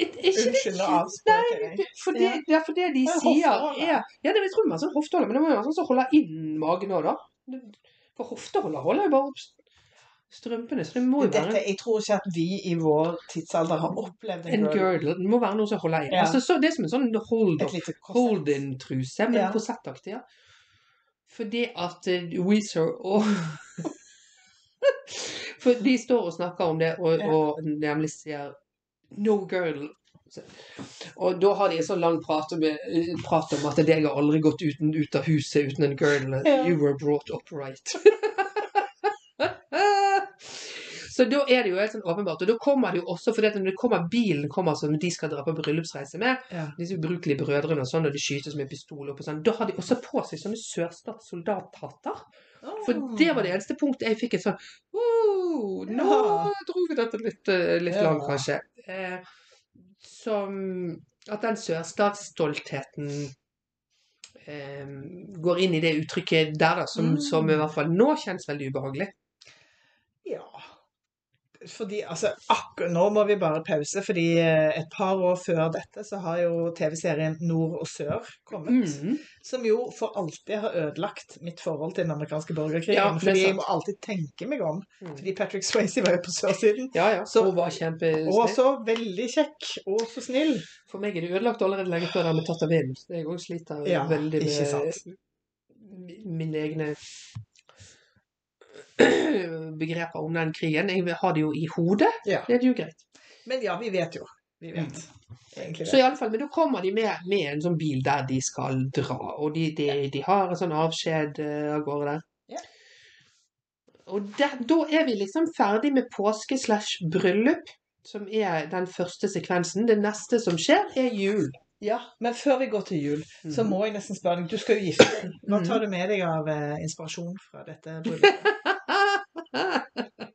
Unnskyld å avspråke deg. For det, Ja. er for det de Det er sier er Ja, det, jeg tror det var sånn hofteholder, men det må jo være sånn som holder inn magen òg, da. For hofteholder holder jo bare opp strømpene, så det må jo Dette, være jeg tror ikke at vi i vår tidsalder har opplevd en en girdle. Det må være noe som holder inn. Ja. Altså, så det er som en sånn hold-in-truse, men Ja. korsettaktig. Ja. Fordi at uh, Weezer og For de står og snakker om det, og, Ja. og nemlig sier 'no girdle'. Og da har de en sånn lang prat om, prat om at 'jeg har aldri gått uten, ut av huset uten en girdle'. Ja. 'You were brought up right'. Så da er det jo helt sånn åpenbart. Og da kommer det jo også, fordi at når det kommer bilen kommer som de skal dra på bryllupsreise med, Ja. disse ubrukelige brødrene og sånn, og de skytes med pistol opp og sånn, da har de også på seg sånne sørstatssoldathatter. For det var det eneste punktet jeg fikk et sånn oh, Nå Ja. dro vi dette litt, eh, litt Ja. langt, kanskje. Eh, som At den sørstatsstoltheten eh, går inn i det uttrykket der, da, som, Mm. som i hvert fall nå kjennes veldig ubehagelig. Ja. Fordi, altså, akkurat nå må vi bare pause, fordi eh, et par år før dette så har jo TV-serien Nord og Sør kommet. Mm. Som jo for alltid har ødelagt mitt forhold til den amerikanske borgerkrigen. Ja, er fordi jeg må alltid tenke meg om. Mm. Fordi Patrick Swayze var jo på sørsiden. Ja, ja. Så- og var kjempesnill. Og så veldig kjekk, og så snill. For meg er det ødelagt allerede lenge før den ble tatt av vinden. Jeg òg sliter Ja, veldig med min mine egne begreper om den krigen. Jeg har det jo i hodet. Ja. Det er jo greit. Men ja, vi vet jo. Vi vet. Egentlig Så i alle fall, Men da kommer de med, med en sånn bil der de skal dra. Og de, de, de har en sånn avskjed eh, av gårde der. Ja. Og der, da er vi liksom ferdig med påske slash bryllup, som er den første sekvensen. Det neste som skjer, er jul. Ja, men før vi går til jul, så Mhm. må jeg nesten spørre deg. Du skal jo gifte deg. Hva Mhm. tar du med deg av eh, inspirasjon fra dette bryllupet?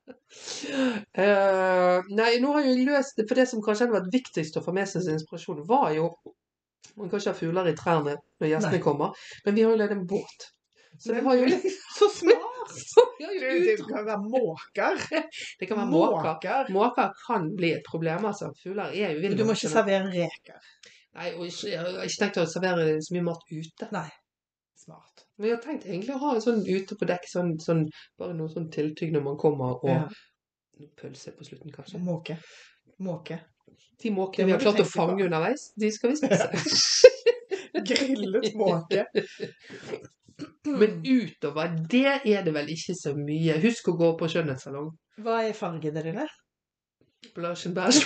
Eh, nei, nå har jeg løst det, for det som kanskje hadde vært viktigst å få med seg som inspirasjon, var jo Man kan ikke ha fugler i trærne når gjestene Nei. kommer, men vi har jo leid en båt. Så vi har jo litt Så smart! Du, det kan være måker. Det kan være måker. Måker. Kan bli et problem, altså. Fugler er jo ville. du må ikke servere reker. Nei, og jeg har ikke tenkt å servere så mye mat ute. Nei. Smart. Men jeg har tenkt egentlig å ha en sånn ute på dekk, sånn, sånn, bare noe sånn tiltygg når man kommer, og Ja. pølse på slutten, kanskje. Måke. Måke. De måkene vi har klart å fange på. underveis, de skal vi spise. Grillet måke. Men utover det er det vel ikke så mye. Husk å gå på skjønnhetssalong. Hva er fargene dine? Blush and bash.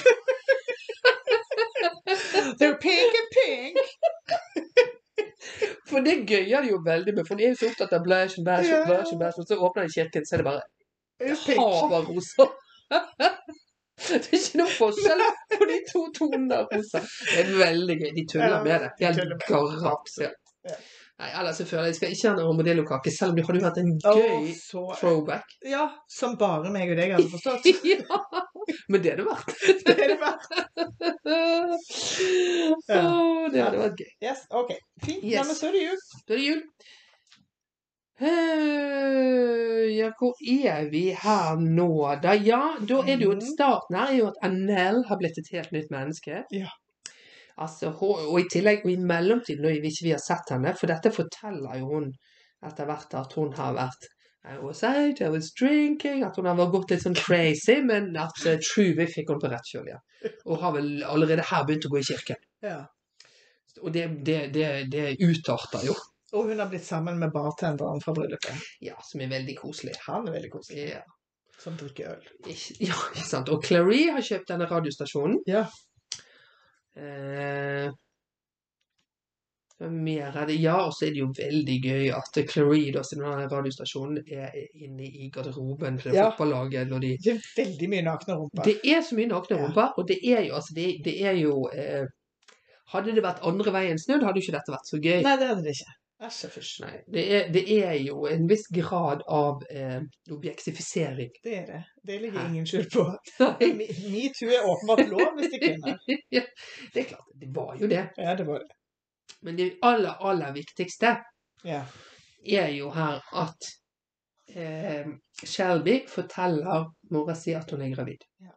They're pink and pink. For det gøyer de jo veldig med, for de er jo så opptatt av blæsj, and bash, Ja. og så åpner de kirken, så er det bare hav av roser. Det er ikke noe forskjell på de to tonene av rosa. Det er veldig gøy. De tuller med det. de Helt med Ja. Nei, ellers så føler jeg jeg skal ikke ha noe armadillokake, selv om det hadde jo vært en gøy så... throwback. Ja, som bare meg og deg hadde forstått. ja, men det er det vært. Det er det verdt. Ja. oh, det hadde vært gøy. Yes, ok. Fint. Yes. Ja, men så er det jul. Da er det jul. Uh, ja, hvor er vi her nå, da? Ja, da er det jo Mhm. starten her er jo at NL har blitt et helt nytt menneske. Ja. Altså, og i tillegg, og i mellomtiden, når vi ikke har sett henne, for dette forteller jo hun etter hvert at hun har vært I was out, I was drinking, at hun har gått litt sånn crazy, men at uh, Truby fikk hun på rett kjøl, ja. Og har vel allerede her begynt å gå i kirken. Ja. Og det, det, det, det utarter jo. Og hun har blitt sammen med bartenderen fra bryllupet. Ja, som er veldig koselig. Han er veldig koselig. Ja, Som drikker øl. ja, ikke sant. Og Clarie har kjøpt denne radiostasjonen. Ja. Eh, mer er det? Ja, og så er det jo veldig gøy at Clarida sin radiostasjon er inne i garderoben til Ja. fotballaget de Det er veldig mye nakne rumper. Det er så mye nakne Ja. rumper, og det er jo altså Det, det er jo eh, Hadde det vært andre veien snudd, hadde jo ikke dette vært så gøy. Nei, det hadde det ikke. Nei, det, er, det er jo en viss grad av eh, objektifisering. Det er det. Det ligger Hæ? ingen skjul på. Me- Metoo er åpenbart lov hvis de kunne. ja, det er klart, det var jo det. Ja, det var det. Men det aller, aller viktigste Ja. er jo her at eh, Shelby forteller mora si at hun er gravid. Ja.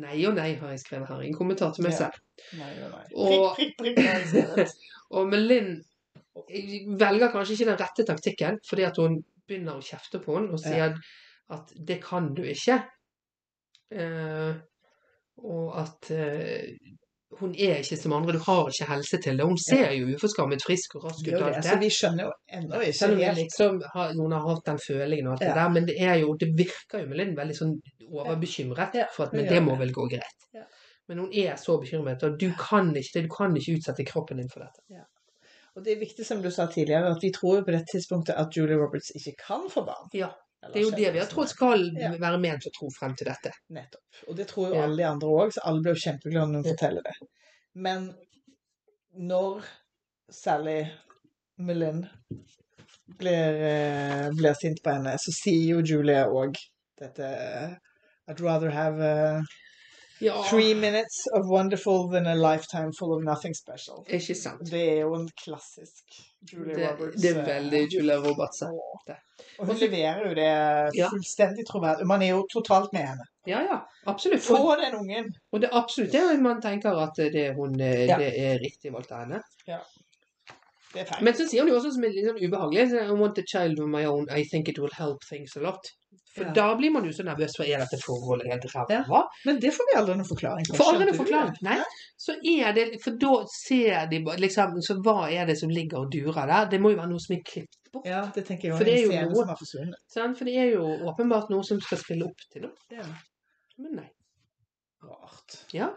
Nei og nei, har jeg skrevet her i en kommentar til meg Ja. Nei, og nei. Og- Prikk, prikk, prikk. Og Melin velger kanskje ikke den rette taktikken, fordi at hun begynner å kjefte på henne og sier at det kan du ikke. Eh, og at eh, hun er ikke som andre, du har ikke helse til det. Hun ser jo uforskammet frisk og rask ut det. alt Så det. vi skjønner jo ennå ikke Selv om helt liksom har, hun har hatt den følingen og alt det der, men det er jo, det virker jo Melin veldig sånn overbekymret Ja, for at men det må vel gå greit. Ja. Men hun er så bekymret, og du kan ikke, du kan ikke utsette kroppen din for dette. Og det er viktig, som du sa tidligere, at vi tror på dette tidspunktet at Julie Roberts ikke kan få barn. Ja, Det er jo det vi har trodd skal Ja. være ment å tro frem til dette. Nettopp. Og det tror jo Ja. alle de andre òg, så alle ble jo kjempeglade når hun forteller det. Men når Sally Mellin blir, eh, blir sint på henne, så sier jo Julie òg dette I'd rather have uh, Ja, three minutes of wonderful than a lifetime full of nothing special. ikke sant. Det er jo en klassisk Julia Det, Roberts. det er eh, veldig Julia Roberts. Og hun leverer jo det fullstendig troverdig. Man er jo totalt med henne. Ja, ja, absolutt. Få den ungen! og det er absolutt det man tenker at det, hun, eh, Ja. det er riktig valgt av henne. Det er feil. Men så sier hun jo også som er litt sånn ubehagelig I want a child of my own. I think it will help things a lot. For Ja. da blir man jo så nervøs for er dette forholdet helt ræva. Ja. Men det får vi aldri noen forklaring på. For aldri noen forklaring. Nei. Så er det For da ser de liksom Så hva er det som ligger og durer der? Det må jo være noe som er klippet bort. Ja, det tenker jeg For også. det er jo noe- som. Sant? For det er jo åpenbart noe som skal spille opp til noe. Er Men nei. rart. Ja.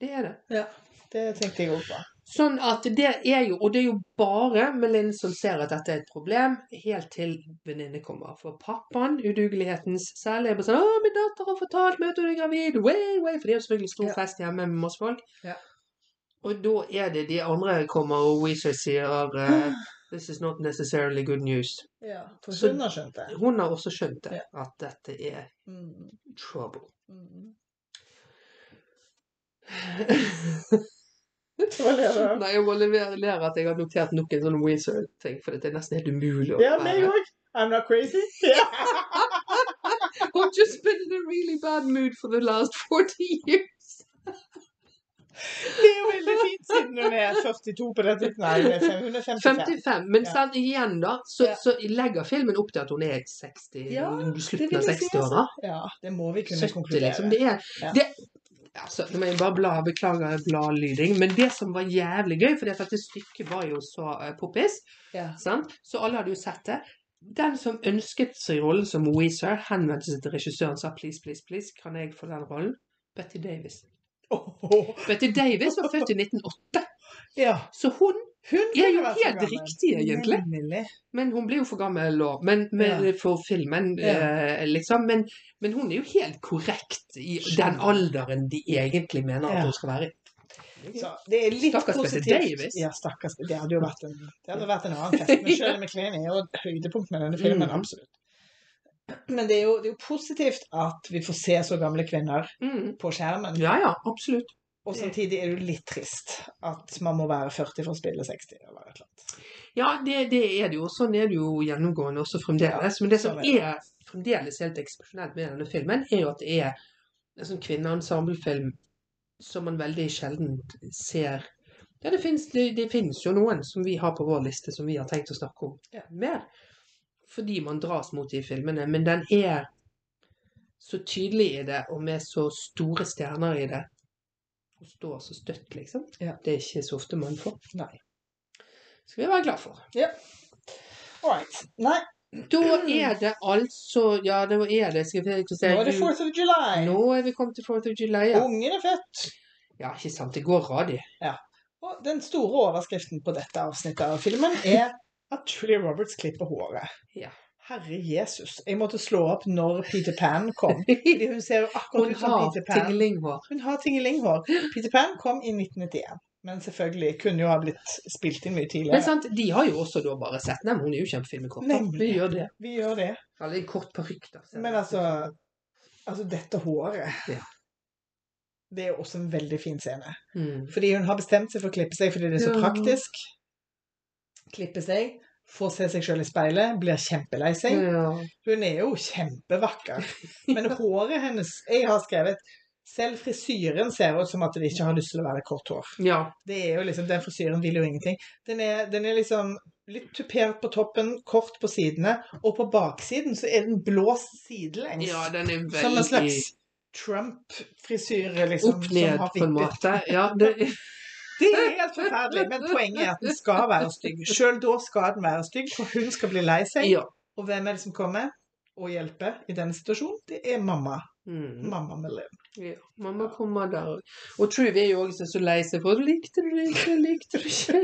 Det er det. Ja, det tenkte jeg òg på. Sånn at det er jo, og det er jo bare Melin som ser at dette er et problem, helt til venninne kommer. For pappaen, udugelighetens selv, er bare sånn 'Å, min datter har fortalt meg at hun er gravid!' Way, way, For det er jo selvfølgelig stor Ja. fest hjemme med masse folk. Ja. Og da er det de andre kommer, og Weezer sier uh, This is not necessarily good news. Ja, for hun har skjønt det. Hun har også skjønt det, Ja. at dette er Mm. trouble. Mm. Hva ler du av? Nei, jeg må levere at jeg har notert noen sånne wizard-ting, for det er nesten helt umulig å Ja, meg òg. I'm not crazy. Yeah. I've just been in a really bad mood for the last 40 years. Det er jo veldig fint siden hun er 42 på det tidspunktet. Nei, hun er fem- hun er 55. 55. Men Ja. igjen, da, så, så legger filmen opp til at hun er 60, Ja, slutten av 60-åra. Ja, det må vi kunne 70, konkludere. liksom. Det er Ja. det, altså, Nå må jeg bare bla, beklager bladlyding, men det som var jævlig gøy, for dette stykket var jo så uh, poppis, Ja. så alle hadde jo sett det. Den som ønsket seg rollen som Weezer, henvendte seg til regissøren og sa please, please, please, kan jeg få den rollen? Betty Davis. Oh. Betty Davis var født i 1908, ja. så hun Hun er jo helt riktig, egentlig. Nemlig. Men hun blir jo for gammel og, men, men, Ja. for filmen, Ja. eh, liksom. Men, men hun er jo helt korrekt i den alderen de egentlig mener at Ja. hun skal være i. Så det er litt Stakkars positivt. Davis. Ja, stakkars. Det hadde jo vært en, det hadde vært en annen fest. Men Shirley MacLaine er jo et høydepunkt med denne filmen, Mm. absolutt. Men det er, jo, det er jo positivt at vi får se så gamle kvinner Mm. på skjermen. Ja, ja, absolutt. Og samtidig er det jo litt trist at man må være 40 for å spille 60. Eller et eller annet. Ja, det, det er det jo. Sånn er det jo gjennomgående også fremdeles. Men det som sånn er fremdeles helt eksepsjonelt med denne filmen, er jo at det er en sånn kvinneensemblefilm som man veldig sjelden ser Ja, det finnes, det, finnes jo noen som vi har på vår liste som vi har tenkt å snakke om Ja. mer. Fordi man dras mot de filmene. Men den er så tydelig i det, og med så store stjerner i det. Og står så støtt, liksom. Ja. Det er ikke så ofte man får. Nei. Skal vi være glad for. All right. Nei, Da er det altså Ja, da er det skal vi si, nå er det 4th of July. Nå er vi kommet til 4th of July, ja. Ungen er født. Ja, ikke sant. Det går radig. Og den store overskriften på dette avsnittet av filmen er at Julie Roberts klipper håret. Ja. Herre Jesus. Jeg måtte slå opp når Peter Pan kom. Hun ser jo akkurat ut som Peter Pan. tingelinghår. Hun har tingelinghår. Peter Pan kom i 1991. Men selvfølgelig kunne jo ha blitt spilt inn mye Men tidligere. sant, de har jo også da bare sett Nei, men hun er jo kjempefin med kort. Nemlig. Vi gjør det. Vi gjør det. Eller kort parykk, da. Men altså Altså, dette håret Ja. Det er jo også en veldig fin scene. mm. Fordi hun har bestemt seg for å klippe seg fordi det er så Ja. praktisk. Klippe seg, få se seg sjøl i speilet, blir kjempelei seg. ja. Hun er jo kjempevakker. Men håret hennes Jeg har skrevet selv frisyren ser ut som at det ikke har lyst til å være kort hår. ja. Det er jo liksom, Den frisyren vil jo ingenting. Den er, den er liksom litt tupert på toppen, kort på sidene, og på baksiden så er den blåst sidelengs. Ja, den er veldig... som en slags Trump-frisyre, liksom. opp som ned, har på en måte. Ja, det Det er helt forferdelig, men poenget er at den skal være stygg. Sjøl da skal den være stygg, for hun skal bli lei seg. Ja. Og hvem er det som kommer og hjelper i denne situasjonen? Det er mamma. Mm. Mamma Melin. ja. Mamma kommer der òg. Og Truve er jo også så lei seg for Likte du det ikke? Likte du ikke?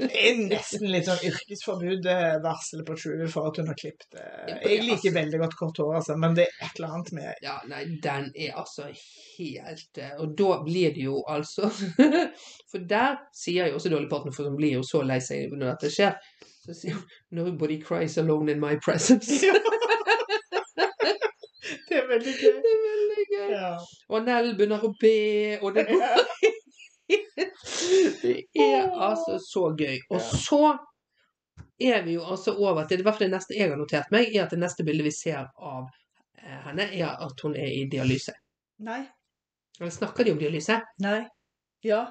Det er nesten litt sånn yrkesforbud-varsel på True for at hun har klippet det. Jeg liker veldig godt kort hår, altså, men det er et eller annet med Ja, nei, den er altså helt eh, Og da blir det jo altså For der sier jo også Dolly Parton, for hun blir jo så lei seg når dette skjer, så sier hun 'Nobody cries alone in my presence'. Er veldig gøy. Det er veldig gøy. Ja. Og Nell begynner å be, og det, det er altså så gøy. Og så er vi jo altså over til, i hvert fall det neste jeg har notert meg, er at det neste bildet vi ser av eh, henne, er at hun er i dialyse. Nei. Eller snakker de om dialyse? Nei. Ja,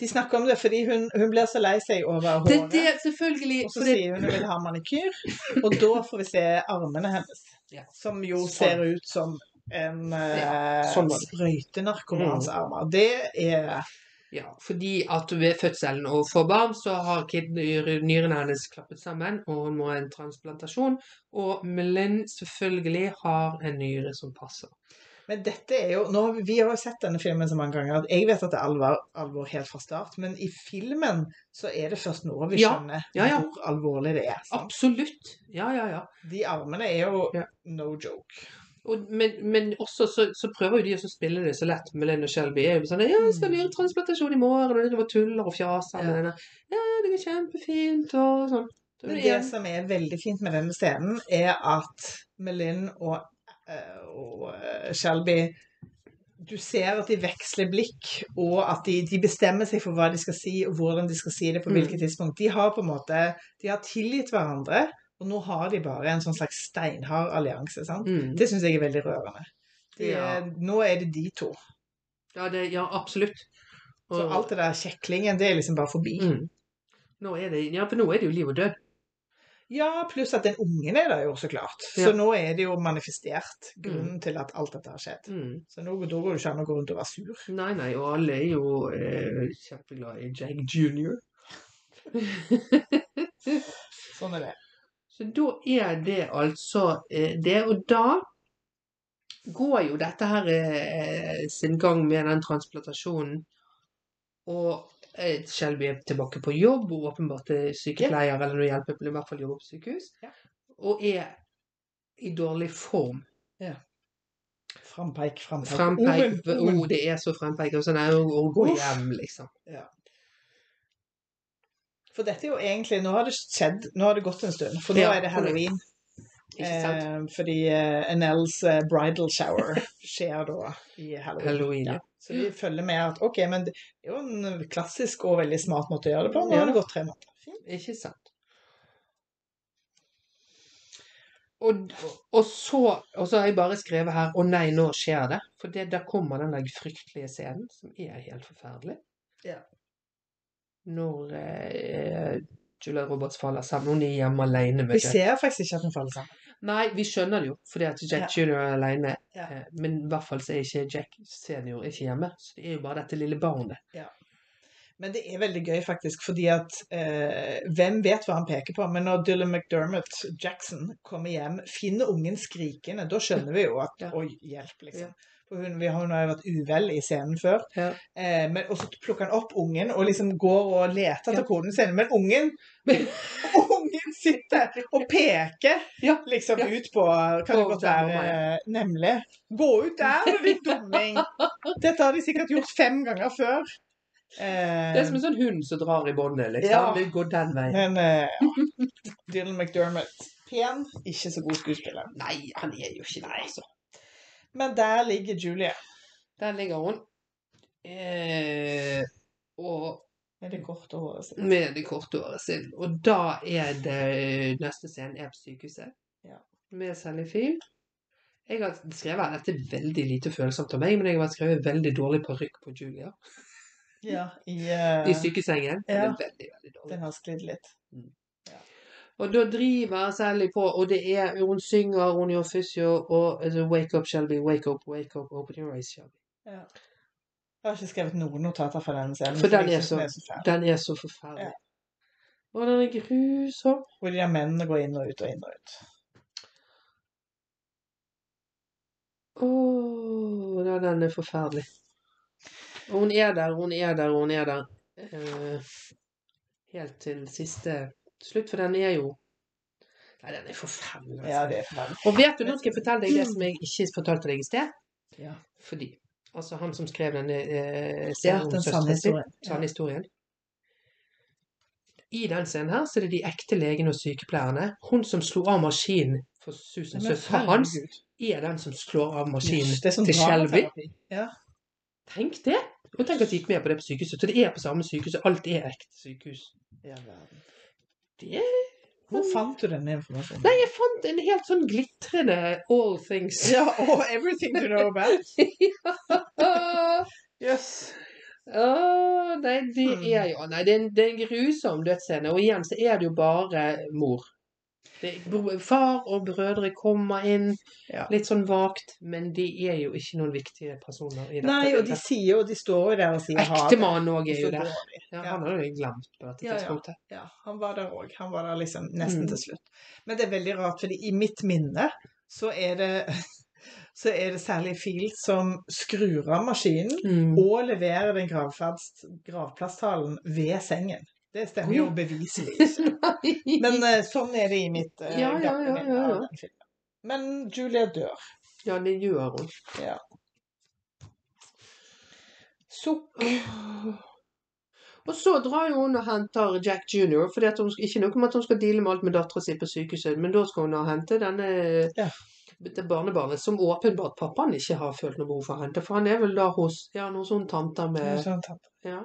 de snakker om det fordi hun, hun blir så lei seg over Det, håret. det selvfølgelig Og så det, sier hun hun vil ha manikyr, og da får vi se armene hennes. Ja. Som jo Sånn. ser ut som en eh, Ja, sånn sprøytenarkomans armer. Det er Ja, fordi at ved fødselen og for barn så har nyrene hennes klappet sammen, og hun må ha en transplantasjon. Og Melin selvfølgelig har en nyre som passer. Men dette er jo nå, Vi har jo sett denne filmen så mange ganger jeg vet at det er alvor, alvor helt fra start, men i filmen så er det først nå vi skjønner ja, ja. hvor alvorlig det er. Sant? Absolutt. Ja, ja, ja. De armene er jo Ja. no joke. Og, men, men også så, så prøver jo de å spille det så lett og Shelby. Er jo sånn, ja, skal vi gjøre transplantasjon i morgen? Og de driver tuller og fjaser med Ja. denne. Ja, det går kjempefint og sånn. Men det som er veldig fint med denne scenen, er at Melin og, og eh, Shelby Du ser at de veksler blikk, og at de, de bestemmer seg for hva de skal si, og hvordan de skal si det på Mm. hvilket tidspunkt. De har på en måte De har tilgitt hverandre, og nå har de bare en sånn slags steinhard allianse. sant? Mm. Det syns jeg er veldig rørende. De, Ja. Nå er det de to. Ja, det, ja, absolutt. Så alt det der kjeklingen, det er liksom bare forbi. Mm. Nå er det, ja, for nå er det jo liv og død. Ja, pluss at den ungen er der jo, så klart. Ja. Så nå er det jo manifestert grunnen til at alt dette har skjedd. Mm. Så nå da går det ikke an å gå rundt og være sur. Nei, nei, og alle er jo eh, kjempeglade i Jag Junior. Sånn er det. Så da er det altså eh, det. Og da går jo dette her eh, sin gang med den transplantasjonen. Og eh, Shelby er tilbake på jobb, og åpenbart er sykepleier eller noe hjelper, i hvert fall jobber på sykehus. Ja. Og er i dårlig form. Frampeik, frampeik. Frempeik, Omen, omen. oh, det er så frempeik. Og sånn, er å, gå hjem, liksom. For dette er jo egentlig Nå har det skjedd, nå har det gått en stund. For nå Ja, er det halloween. Eh, fordi eh, Annelles eh, bridal shower skjer da i halloween. Halloween, ja. Så vi følger med at OK, men det er jo en klassisk og veldig smart måte å gjøre det på. Nå har det gått tre måneder. Fint. Ikke sant. Og, og, så, og så har jeg bare skrevet her 'Å nei, nå skjer det'. For det, der kommer den der fryktelige scenen, som er helt forferdelig. Ja. Når eh, Julia Roberts faller sammen. Hun er hjemme alene med Vi ser faktisk ikke at hun faller sammen. Nei, vi skjønner det jo, fordi at Jack Junior er alene. Ja. Eh, men i hvert fall så er ikke Jack senior ikke hjemme. Så det er jo bare dette lille barnet. Men det er veldig gøy, faktisk, fordi at eh, Hvem vet hva han peker på? Men når Dylan McDermott Jackson kommer hjem, finner ungen skrikende, da skjønner vi jo at Ja. Oi, hjelp, liksom. For hun, vi har, hun har jo vært uvel i scenen før. Ja. Eh, men, og så plukker han opp ungen og liksom går og leter etter Ja. koden sin. Men ungen sitter og peke Ja. liksom Ja. ut på Kan det godt være eh, Nemlig. Gå ut der, du litt dumming! Dette har de sikkert gjort fem ganger før. Eh, Det er som en sånn hund som drar i båndet, liksom. Ja. Vil gå den veien. men eh, ja. Dylan McDermott. Pen, ikke så god skuespiller. Nei, han er jo ikke det, altså. Men der ligger Julie. Der ligger hun. Eh, og Med det korte håret sitt. med det korte håret sitt. Og da er det neste scene er på sykehuset. Ja. Med Sally Field. Jeg har skrevet dette er veldig lite følsomt av meg, men jeg har skrevet veldig dårlig parykk på Julia. Ja, i, uh, I sykesengen. Den ja. er veldig, veldig dårlig. Den har sklidd litt. Og da driver Sally på, og det er Hun synger, hun gjør fysio, og altså, Wake up, Shelby. Wake up, wake up, open your eyes, Shelby. Ja. Jeg har ikke skrevet noen notater fra den scenen. For den er så- den. Den er så forferdelig. Og den er grusom. Hvor de der mennene går inn og ut og inn og ut. Å, ja, den er forferdelig. Og hun er der, hun er der, hun er der. Eh, helt til siste slutt, for den er jo Nei, den er forferdelig. altså. Ja, det er forferdelig. Og vet du, nå skal jeg fortelle deg det som jeg ikke fortalte deg i sted. Ja. Fordi Altså, han som skrev denne eh, serien om søsteren sin, historien. sanne historien. I den scenen her så er det de ekte legene og sykepleierne. Hun som slo av maskinen for Susan, Men søstera hans, er den som slår av maskinen det er sånn til Shelby. Ja. Tenk det! Og tenk at de gikk med på det på sykehuset. Så det er på samme sykehus, alt er ekte sykehus. Ja, er... Det Hvor fant du denne informasjonen? Nei, jeg fant en helt sånn glitrende all things. Ja, og everything to know about. Yes. Oh, nei, det Hmm. er jo Nei, det er en, det er en grusom dødsscene. Og igjen så er det jo bare mor. Far og brødre kommer inn Ja. litt sånn vagt, men de er jo ikke noen viktige personer i dette. Nei, og de sier jo, de står jo der og sier ha det. Ektemann òg er jo der. Ja, han har jo glemt på dette Ja, ja. tidspunktet. Ja, han var der òg. Han var der liksom nesten Mm. til slutt. Men det er veldig rart, fordi i mitt minne så er det så er det særlig Field som skrur av maskinen Mm. og leverer den gravferds, gravplasstalen ved sengen. Det stemmer jo beviselig. Men eh, sånn er det i mitt uh, Ja, ja, ja, ja, ja. Men Julia dør. Ja, det gjør hun. Ja. Sukk. Og så drar jo hun og henter Jack jr. For ikke noe om at hun skal deale med alt med dattera si på sykehuset, men da skal hun da hente denne Ja. det barnebarnet som åpenbart pappaen ikke har følt noe behov for å hente. For han er vel da hos ja, noen sånne tanter med ja.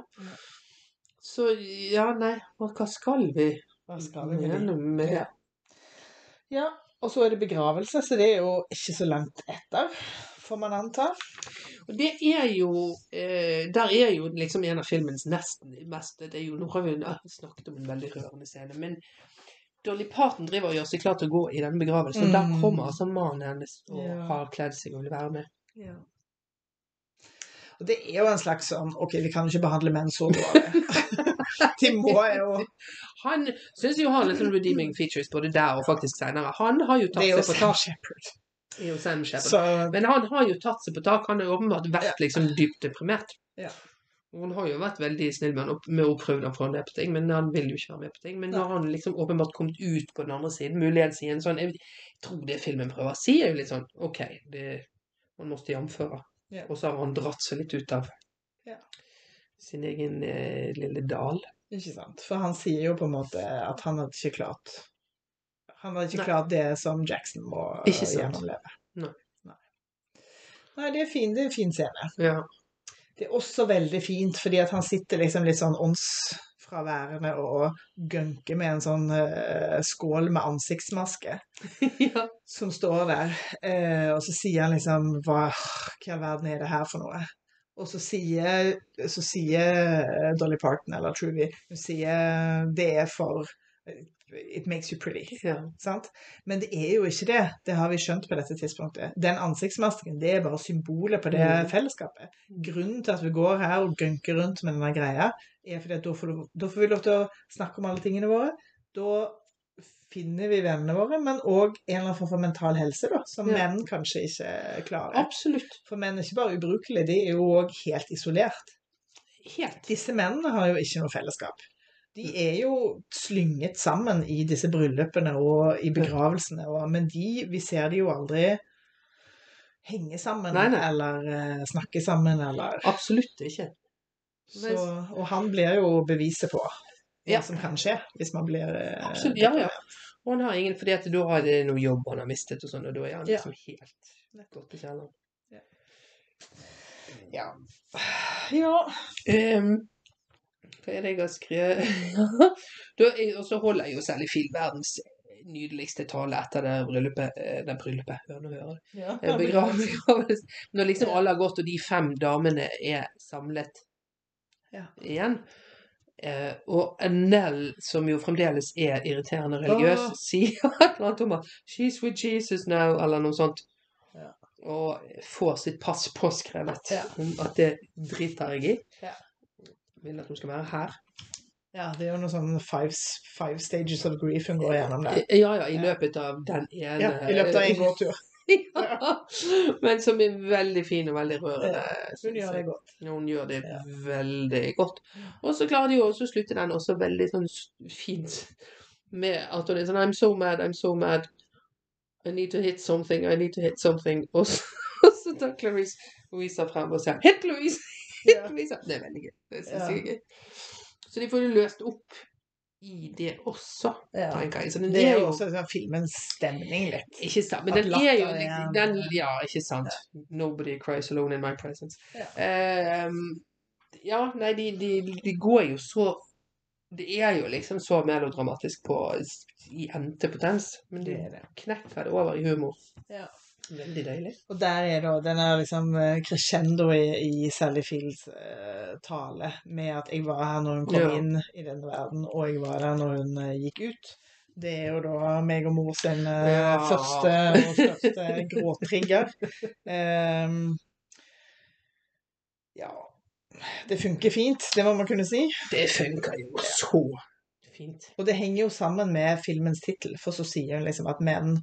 Ja. Så ja, nei, hva skal vi Hva skal vi med med det? Ja, og så er det begravelse, så det er jo ikke så langt etter, får man anta. Og det er jo eh, Der er jo liksom en av filmens nesten meste det er jo, Nå har vi snakket om en veldig rørende scene, men Dolly Parton driver og gjør seg klar til å gå i denne begravelsen. Og der Mm. kommer altså mannen hennes og Ja. har kledd seg og vil være med. Og det er jo en slags sånn Ok, vi kan jo ikke behandle menn så dårlig. De må jo Han syns jo har litt sånn redeeming features både der og faktisk senere. Han har jo tatt seg på tak. Det er jo Sam Shepard. Så Men han har jo tatt seg på tak. Han har jo åpenbart vært liksom dypt deprimert. Ja. Hun har jo vært veldig snill med han med å prøve å få han med på ting, men han vil jo ikke være med på ting. Men nå har han liksom åpenbart kommet ut på den andre siden, muligens i en sånn Jeg tror det filmen prøver å si, er jo litt sånn OK, det, man måtte jamføre. Ja. Og så har han dratt seg litt ut av Ja. sin egen eh, lille dal. Ikke sant. For han sier jo på en måte at han hadde ikke klart Han hadde ikke Nei. klart det som Jackson må Ikke sant. gjennomleve. Nei. Nei. Nei, det er fin, det er en fin scene. Ja. Det er også veldig fint, fordi at han sitter liksom litt sånn åndsfraværende og gunker med en sånn uh, skål med ansiktsmaske ja. som står der. Uh, og så sier han liksom hva, i all verden er det her for noe? Og så sier, så sier eh, Dolly Parton, eller Truvy, hun sier det er for It makes you pretty. ja. Sant? Men det er jo ikke det. Det har vi skjønt på dette tidspunktet. Den ansiktsmasken det er bare symbolet på det Mm. fellesskapet. Grunnen til at vi går her og gunker rundt med denne greia, er fordi at da får, du, da får vi lov til å snakke om alle tingene våre. Da finner vi vennene våre, men òg en eller annen form for mental helse, da, som Ja. menn kanskje ikke klarer. Absolutt. For menn er ikke bare ubrukelige, de er jo òg helt isolert. Helt. Disse mennene har jo ikke noe fellesskap. De er jo slynget sammen i disse bryllupene og i begravelsene, og, men de, vi ser de jo aldri henge sammen Nei, nei. eller uh, snakke sammen eller Absolutt ikke. Så, Og han blir jo beviset på hva Ja. som kan skje hvis man blir eh, Absolutt, ja, ja. Og han har ingen, fordi at da har det noe jobb han har mistet, og sånn, og da er han Ja. liksom helt gått i kjelleren. Ja. ja. Ehm, hva er det jeg har skrevet? Og så holder jeg jo selv i filmverdens nydeligste tale etter det bryllupet. eh, Det bryllupet, hør nå hører ja. Eh, begravelsen. Når liksom alle har gått, og de fem damene er samlet Ja. igjen. Eh, og Nell, som jo fremdeles er irriterende religiøs, oh. sier et eller annet om at 'She's with Jesus now', eller noe sånt. Ja. Og får sitt pass påskrevet Ja. at det driter jeg i. Ja. Vil at hun skal være her. ja, det er jo noe sånn five, five stages of grief hun går gjennom der. Ja, ja, i løpet av den ene Ja, I løpet av en gåtur. ja. Men som er veldig fin og veldig rørende. Hun gjør det godt. Hun gjør det Ja. veldig godt. Og så klarer de jo også å slutte den også veldig sånn fint med at hun er sånn I'm so mad, I'm so mad. I need to hit something, I need to hit something. Og så, og så tar Clarice Louisa frem og sier Hit Louise! Hit Louisa! Det er veldig gøy. Det syns jeg er gøy. Så de får jo løst opp i det også, Ja. tenker jeg. Det er jo også sånn filmens stemning litt. ikke sant, men den er jo den, Ja, ikke sant. Nobody cries alone in my presence. Ja. uh, ja, nei, de, de, de går jo så Det er jo liksom så melodramatisk på i ente potens, men de Det det. knekker det over i humor. Ja. Veldig deilig. Og der er da den er liksom eh, crescendo i, i Sally Fields uh, tale med at jeg var her når hun kom Ja. inn i denne verden, og jeg var der når hun uh, gikk ut. Det er jo da meg og mor sin Ja. første og største gråtrigger. Um, ja Det funker fint, det må man kunne si. Det funker jo så fint. Og det henger jo sammen med filmens tittel, for så sier hun liksom at menn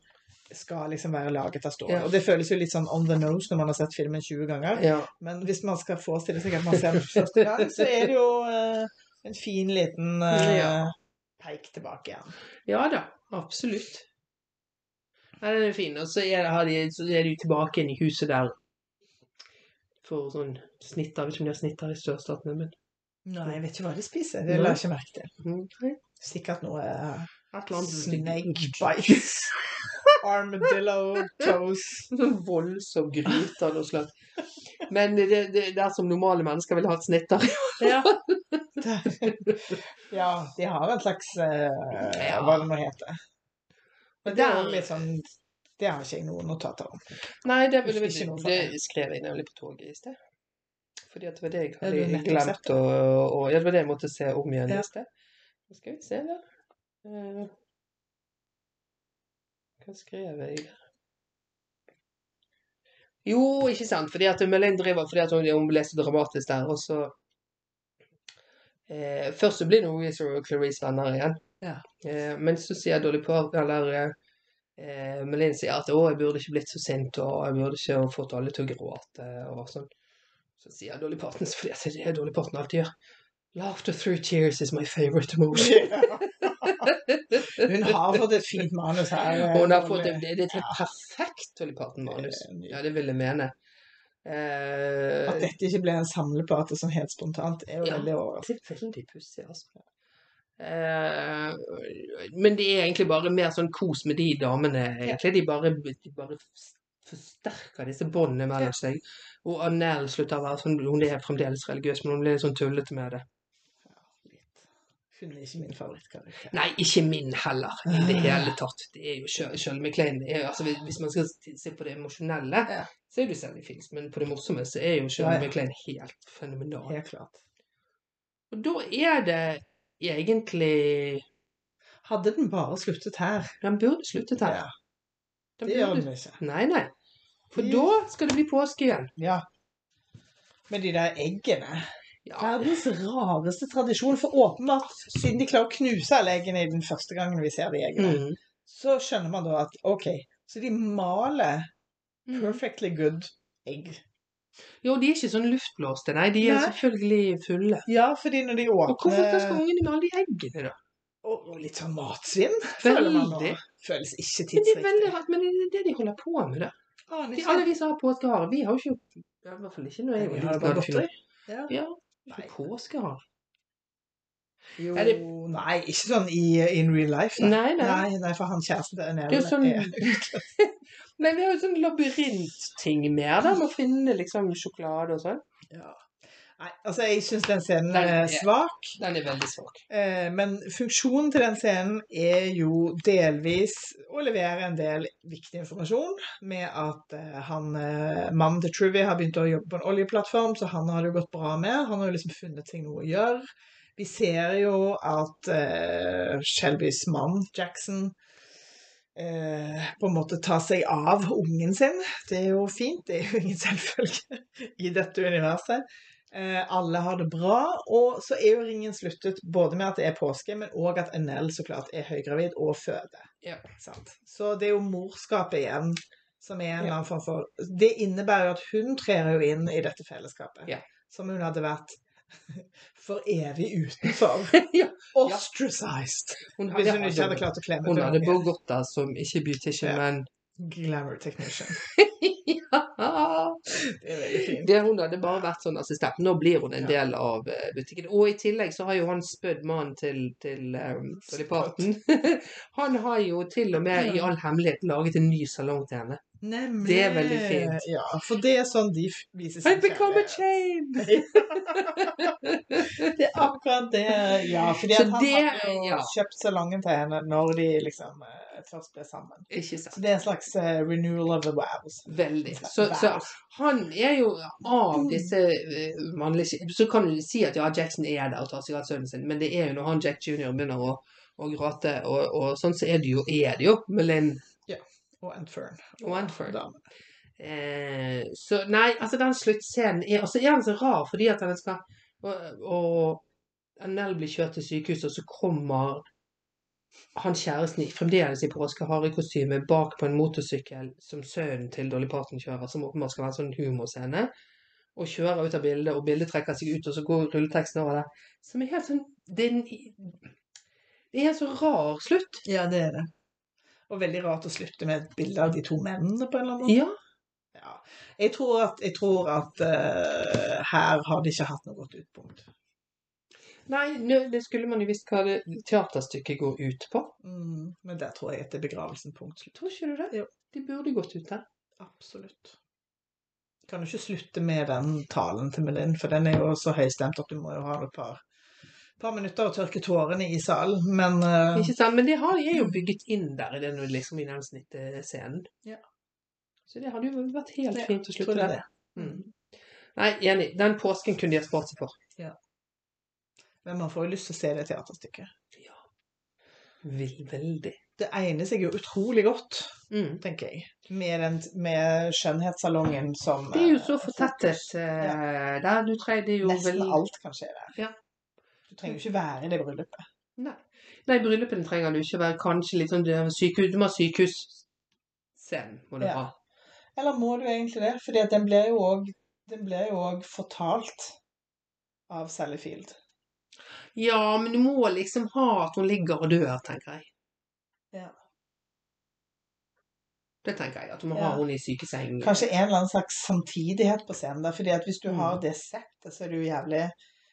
skal liksom være laget av stål. Ja. Og det føles jo litt sånn on the nose når man har sett filmen 20 ganger. Ja. Men hvis man skal forestille seg at man ser den første gang, så er det jo uh, en fin liten uh, Ja. peik tilbake igjen. ja da, absolutt. Ja, den er fin. Og så er, de, så er de tilbake inn i huset der for sånn snitt vet ikke om de har snitter i sørstatene, men Nei, jeg vet ikke hva de spiser. Det la jeg ikke merke til. Sikkert noe uh, snake bites. Armadillo toast. Sånn voldsom gryte av noe slag. Men det, det, det er som normale mennesker vil ha et snitter. Ja. ja, de har en slags uh, Hva det nå heter. Men det er litt sånn Det har ikke jeg noe notater om. Nei, det, det, det, det skrev jeg nemlig på toget i sted. Fordi at det var det jeg hadde glemt å det var det jeg måtte se om igjen Ja. i sted. Nå skal vi se da. Hva skrev jeg? Jo, ikke sant. Fordi at Melin driver fordi at hun, hun så dramatisk der, og så eh, Først så blir Louise og Clarice venner igjen. Ja. Eh, men så sier Dolly Parton, eller eh, eh, Melin sier at 'å, jeg burde ikke blitt så sint', og 'jeg burde ikke fått alle til å gråte', og sånn. Så sier Dolly Parton, fordi at det er Dolly Parton alltid gjør 'Laughter through tears is my favorite emotion'. Hun har fått et fint manus her. eh, hun har fått det- et, det er et perfekt Dolly Parton-manus. Ja, det vil jeg mene. Eh, At dette ikke ble en samleplate som helt spontant, er jo Ja. veldig overraskende. Det er veldig pussig, altså. Eh, men det er egentlig bare mer sånn kos med de damene, egentlig. De bare, de bare forsterker disse båndene mellom seg. Og Annel slutter å være sånn Hun er fremdeles religiøs, men hun blir litt sånn tullete med det. Hun er ikke min favorittkarakter. Nei, ikke min heller, i det hele tatt. Det er jo er jo- Altså, hvis man skal se på det emosjonelle, Ja. så er det i Fields. Men på det morsomme så er jo Ja, Shirley ja. MacLaine helt fenomenal. Helt klart. Og da er det egentlig Hadde den bare sluttet her Den burde sluttet her. Ja, Den det gjør den ikke. Nei, nei. For De- da skal det bli påske igjen. Ja. Med de der eggene. Ja, Verdens rareste tradisjon. For åpenbart, siden de klarer å knuse alle eggene i den første gangen vi ser de eggene, mm. så skjønner man da at OK, så de maler Mm. perfectly good egg. Jo, de er ikke sånn luftblåste, nei. De er Nei. selvfølgelig fulle. Ja, fordi når de Og hvorfor skal åpner ungene male de eggene, da? Og og litt sånn matsvinn, føler man nå. Føles ikke Men det er veldig tidsriktig. rart, men det er det de holder på med, da. Ah, De, alle de som har påskehare, vi har jo ikke ja, I hvert fall ikke når jeg var liten. Ja. Ja, Nei. ikke påskehare. Jo, det- nei, ikke sånn i in real life. da. Nei, nei. Nei, nei, for han kjæresten til Nell er sånn Nei, vi har jo sånn labyrintting mer, da, med å finne liksom sjokolade og sånn. ja. Nei, altså, jeg syns den scenen Den er er- svak. Den er veldig svak. Eh, men funksjonen til den scenen er jo delvis å levere en del viktig informasjon, med at eh, han, eh, mannen til Truvy har begynt å jobbe på en oljeplattform, så han har det jo gått bra med. Han har jo liksom funnet seg noe å gjøre. Vi ser jo at eh, Shelbys mann, Jackson, eh, på en måte tar seg av ungen sin. Det er jo fint. Det er jo ingen selvfølge i dette universet. Eh, alle har det bra, og så er jo ringen sluttet både med at det er påske, men òg at Enel så klart er høygravid og føder. Ja. Så det er jo morskapet igjen som er en Ja. annen form for Det innebærer jo at hun trer jo inn i dette fellesskapet, Ja. som hun hadde vært for evig utenfor. Ja. Ostracized. Hun Hvis hun ikke hadde klart å klemme Hun hadde hadde godt der som ikke beautician, men Glamour technician. Det er veldig fint. Det hun hadde bare vært sånn assistent. Nå blir hun en del av eh, butikken. Og i tillegg så har jo han spødd mannen til, til um, han har jo til og med i all hemmelighet laget en ny salong til henne. Nemlig. Det er veldig fint. Ja, for det er sånn de viser seg sin become a kjærlighet. chain! Det er akkurat det. Ja, fordi han det- hadde jo ja. kjøpt salongen til henne når de liksom eh, først ble sammen. Ikke sant. Så det er en slags uh, renewal of the wows. Veldig. Så, så han er jo av disse uh, mannlige Så kan du si at ja, Jackson er der og tar seg av sønnen sin, men det er jo når han Jack jr. begynner å, å gråte, og, og sånn så er det jo, er det jo med Og Antfern. Og Antfern. damen. Eh, så nei, altså den sluttscenen er Og så er den så rar fordi at han skal Og, og Nell blir kjørt til sykehuset, og så kommer han kjæresten i- fremdeles i kostyme bak på en motorsykkel som sønnen til Dolly Parton kjører, som åpenbart skal være en sånn humorscene. Og kjører ut av bildet, og bildet trekker seg ut, og så går rulleteksten over det. Som er helt sånn Det er en, det er en så rar slutt. Ja, det er det. Og veldig rart å slutte med et bilde av de to mennene på en eller annen måte. Ja. Ja. Jeg tror at, jeg tror at uh, her har de ikke hatt noe godt utpunkt. Nei, det skulle man jo visst hva det teaterstykket går ut på. Mm, men der tror jeg at det er begravelsen punkt slutt. Tror ikke du det? Jo. De burde gått ut der. Absolutt. Kan du ikke slutte med den talen til Melin, for den er jo så høystemt at du må jo ha et par, par minutter å tørke tårene i salen. Men uh... Ikke sant? Men det har, de jo bygget inn der i den, liksom, i den snittscenen. Ja. Så det hadde jo vært helt Ja, fint å slutte det er det. Mm. Nei, enig. Den påsken kunne de ha spart seg for. Ja. Men man får jo lyst til å se det teaterstykket. Ja. Veldig. Det egner seg jo utrolig godt, Mm. tenker jeg, med, den, med skjønnhetssalongen som Det er jo så eh, fortettet Ja. der. Du trenger det er jo Nesten vel... alt kan skje der. Ja. Du trenger jo ikke være i det bryllupet. Nei. Nei, bryllupene trenger du ikke være. Kanskje litt sånn sykehus, Du må ha sykehusscenen, må du Ja. ha. Eller må du egentlig det? Fordi at den blir jo òg den blir jo òg fortalt av Sally Field. Ja, men du må liksom ha at hun ligger og dør, tenker jeg. Ja. Det tenker jeg. At du må Ja. ha hun i sykeseng. Kanskje en eller annen slags samtidighet på scenen der. fordi at hvis du Mm. har det settet, så er det jo jævlig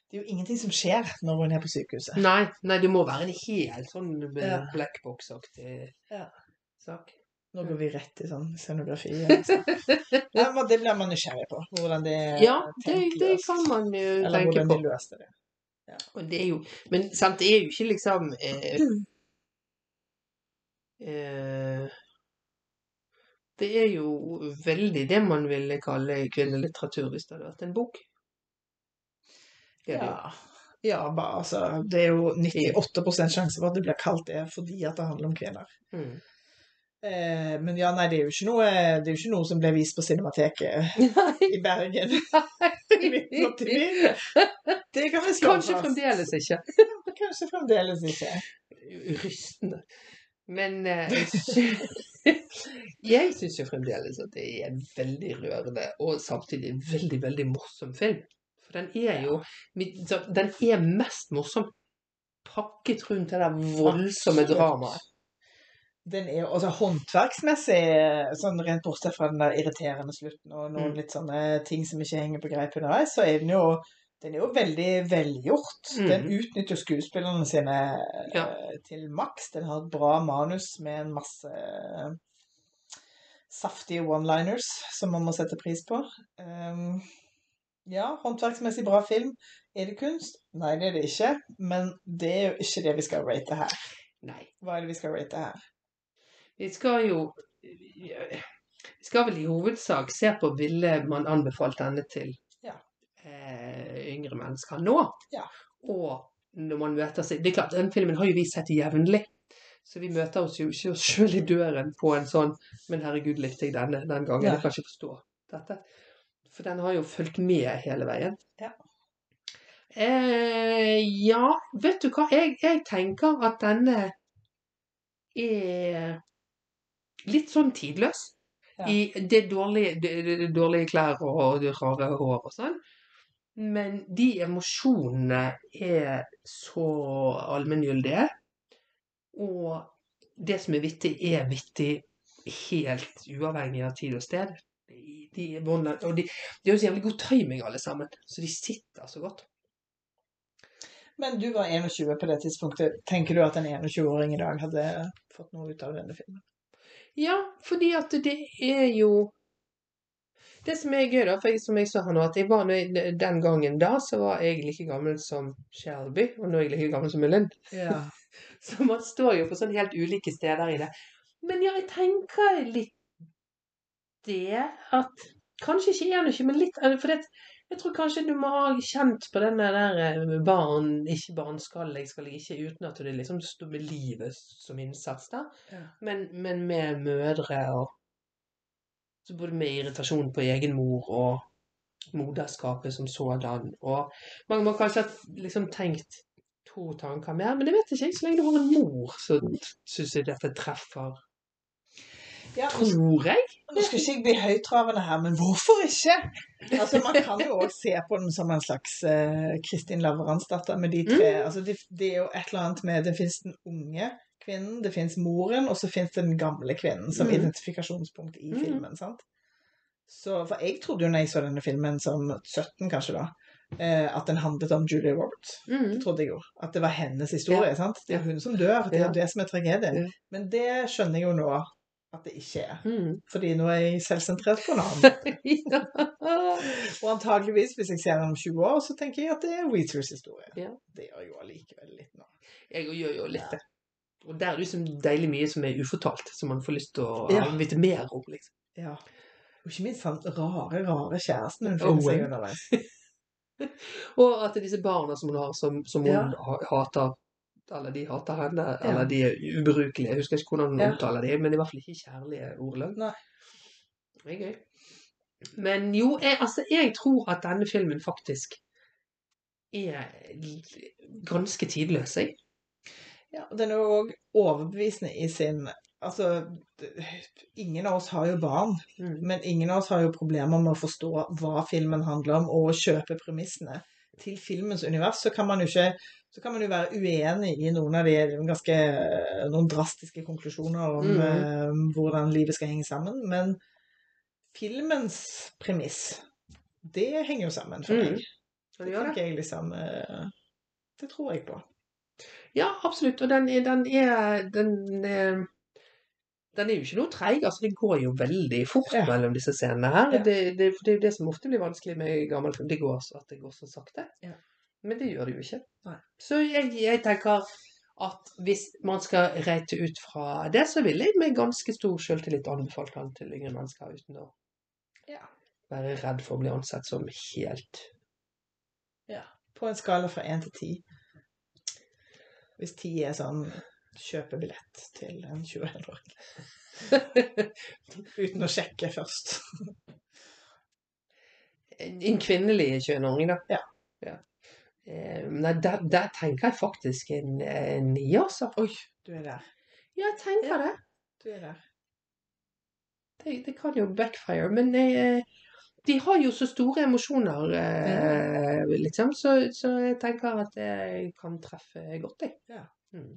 Det er jo ingenting som skjer når hun er på sykehuset. Nei, nei, det må være en helt sånn eh, Ja. blackbox-aktig Ja. sak. Nå går vi rett i sånn scenografi. Altså. Ja, det blir man nysgjerrig på. Hvordan det er Ja, det, det kan man jo Eller hvordan de løste det. Og det er jo, men sant, det er jo ikke liksom eh, eh, Det er jo veldig det man ville kalle kvinnelitteratur hvis det hadde vært en bok. Er det. Ja. ja, bare altså Det er jo 98 sjanse for at det blir kalt det fordi at det handler om kvinner. Mm. Eh, men ja, nei, det er jo ikke noe, det er jo ikke noe som ble vist på Cinemateket i Bergen i 1989. Det kan vi slå Kanskje fast. fremdeles ikke. Kanskje fremdeles ikke. Rystende. Men eh, jeg syns jo fremdeles at det er en veldig rørende og samtidig veldig, veldig morsom film. For den er jo Den er mest morsom pakket rundt det der voldsomme dramaet. Den er jo altså håndverksmessig, sånn rent bortsett fra den der irriterende slutten og noen Mm. litt sånne ting som ikke henger på greip underveis, så er den jo den er jo veldig velgjort. Mm. Den utnytter skuespillerne sine Ja. eh, til maks. Den har et bra manus med en masse eh, saftige one-liners som man må sette pris på. Um, ja, håndverksmessig bra film. Er det kunst? Nei, det er det ikke. Men det er jo ikke det vi skal rate her. Nei. Hva er det vi skal rate her? Vi skal jo Vi skal vel i hovedsak se på ville man anbefalt denne til Ja. eh, yngre mennesker nå. Ja. Og når man møter seg Det er klart, den filmen har jo vi sett jevnlig. Så vi møter oss jo ikke oss sjøl i døren på en sånn 'Men herregud, likte jeg denne den gangen?' Ja. Jeg kan ikke forstå dette. For den har jo fulgt med hele veien. Ja. Eh, ja, vet du hva? Jeg, jeg tenker at denne er litt sånn tidløs. Ja. I det dårlige, det, det, det dårlige klær og det rare hår og sånn. Men de emosjonene er så allmenngyldige. Og det som er vittig, er vittig helt uavhengig av tid og sted. De, de båndene og de, de har jo så jævlig god timing alle sammen, så de sitter så godt. Men du var 21 på det tidspunktet. Tenker du at en 21-åring i dag hadde fått noe ut av denne filmen? Ja, fordi at det er jo Det som er gøy, da, for jeg, som jeg sa her nå, at jeg var, den gangen da, så var jeg like gammel som Shelby, og nå er jeg like gammel som Mullin. Ja. Så man står jo på sånn helt ulike steder i det. Men ja, jeg tenker litt det at Kanskje ikke 21, men litt For det, jeg tror kanskje du må ha kjent på den der eh, barn, ikke barn skal jeg, skal jeg ikke, uten at det liksom står med livet som innsats da. Ja. Men, men med mødre og så Både med irritasjon på egen mor og moderskapet som sådan. Og mange må kanskje ha liksom tenkt to tanker mer, men det vet jeg ikke. Så lenge du har en mor, så syns jeg dette treffer. Ja, Tror jeg. nå skal ikke jeg bli høytravende her, men hvorfor ikke? Altså, Man kan jo òg se på den som en slags Kristin Kristin Lavransdatter med de tre. Mm. Altså, det, det er jo et eller annet med Det fins den unge kvinnen, det fins moren, og så fins den gamle kvinnen som Mm. identifikasjonspunkt i Mm. filmen. sant? Så, For jeg trodde jo når jeg så denne filmen som 17, kanskje da, eh, at den handlet om Julia Roberts. Det Mm. trodde jeg jo. At det var hennes historie. sant? Det er hun som dør. Det er Ja. det som er tragedien. Ja. Men det skjønner jeg jo nå at det ikke er. Mm. Fordi nå er jeg selvsentrert på en annen ja. Og antageligvis, hvis jeg ser den om 20 år, så tenker jeg at det er Weezers historie. Ja. Det gjør jo allikevel litt nå. Jeg gjør jo litt det. Og der er det så deilig mye som er ufortalt, som man får lyst til å Ja. vite mer om. liksom. Ja. Og ikke minst han rare, rare kjæresten hun Owen. finner seg underveis. Og at det er disse barna som hun har, som, som hun hater Eller de hater henne, Ja. eller de er ubrukelige. Jeg husker ikke hvordan hun Ja. omtaler dem, men i hvert fall ikke kjærlige ordlag. Nei. Det er gøy. Men jo, jeg, altså, jeg tror at denne filmen faktisk er ganske tidløs, jeg. Ja, den er jo òg overbevisende i sin Altså, ingen av oss har jo barn, Mm. men ingen av oss har jo problemer med å forstå hva filmen handler om, og kjøpe premissene. Til filmens univers så kan man jo ikke så kan man jo være uenig i noen av de ganske noen drastiske konklusjoner om Mhm. eh, hvordan livet skal henge sammen, men filmens premiss, det henger jo sammen for Mhm. meg. Kan Det det? jeg liksom eh, Det tror jeg på. Ja, absolutt. Og den den er, den er den er jo ikke noe treig. altså Det går jo veldig fort Ja. mellom disse scenene her. Ja. Det, det, det er jo det som ofte blir vanskelig med gammel film. Det går så at det går så sakte. Ja. Men det gjør det jo ikke. Nei. Så jeg, jeg tenker at hvis man skal reite ut fra det, så ville jeg med ganske stor selvtillit anbefalt den til yngre mennesker uten å Ja. være redd for å bli ansett som helt Ja. På en skala fra én til ti. Hvis ti er sånn kjøpe billett til en 21-åring. Uten å sjekke først. En kvinnelig 21-åring, da. Ja. Eh, nei, der, der tenker jeg faktisk en, en ni, altså. Oi, du er der. Ja, jeg tenker Ja. det. Du er der. det. Det kan jo backfire, men jeg, de har jo så store emosjoner, eh, liksom, så, så jeg tenker at det kan treffe godt, jeg. Ja. Mm.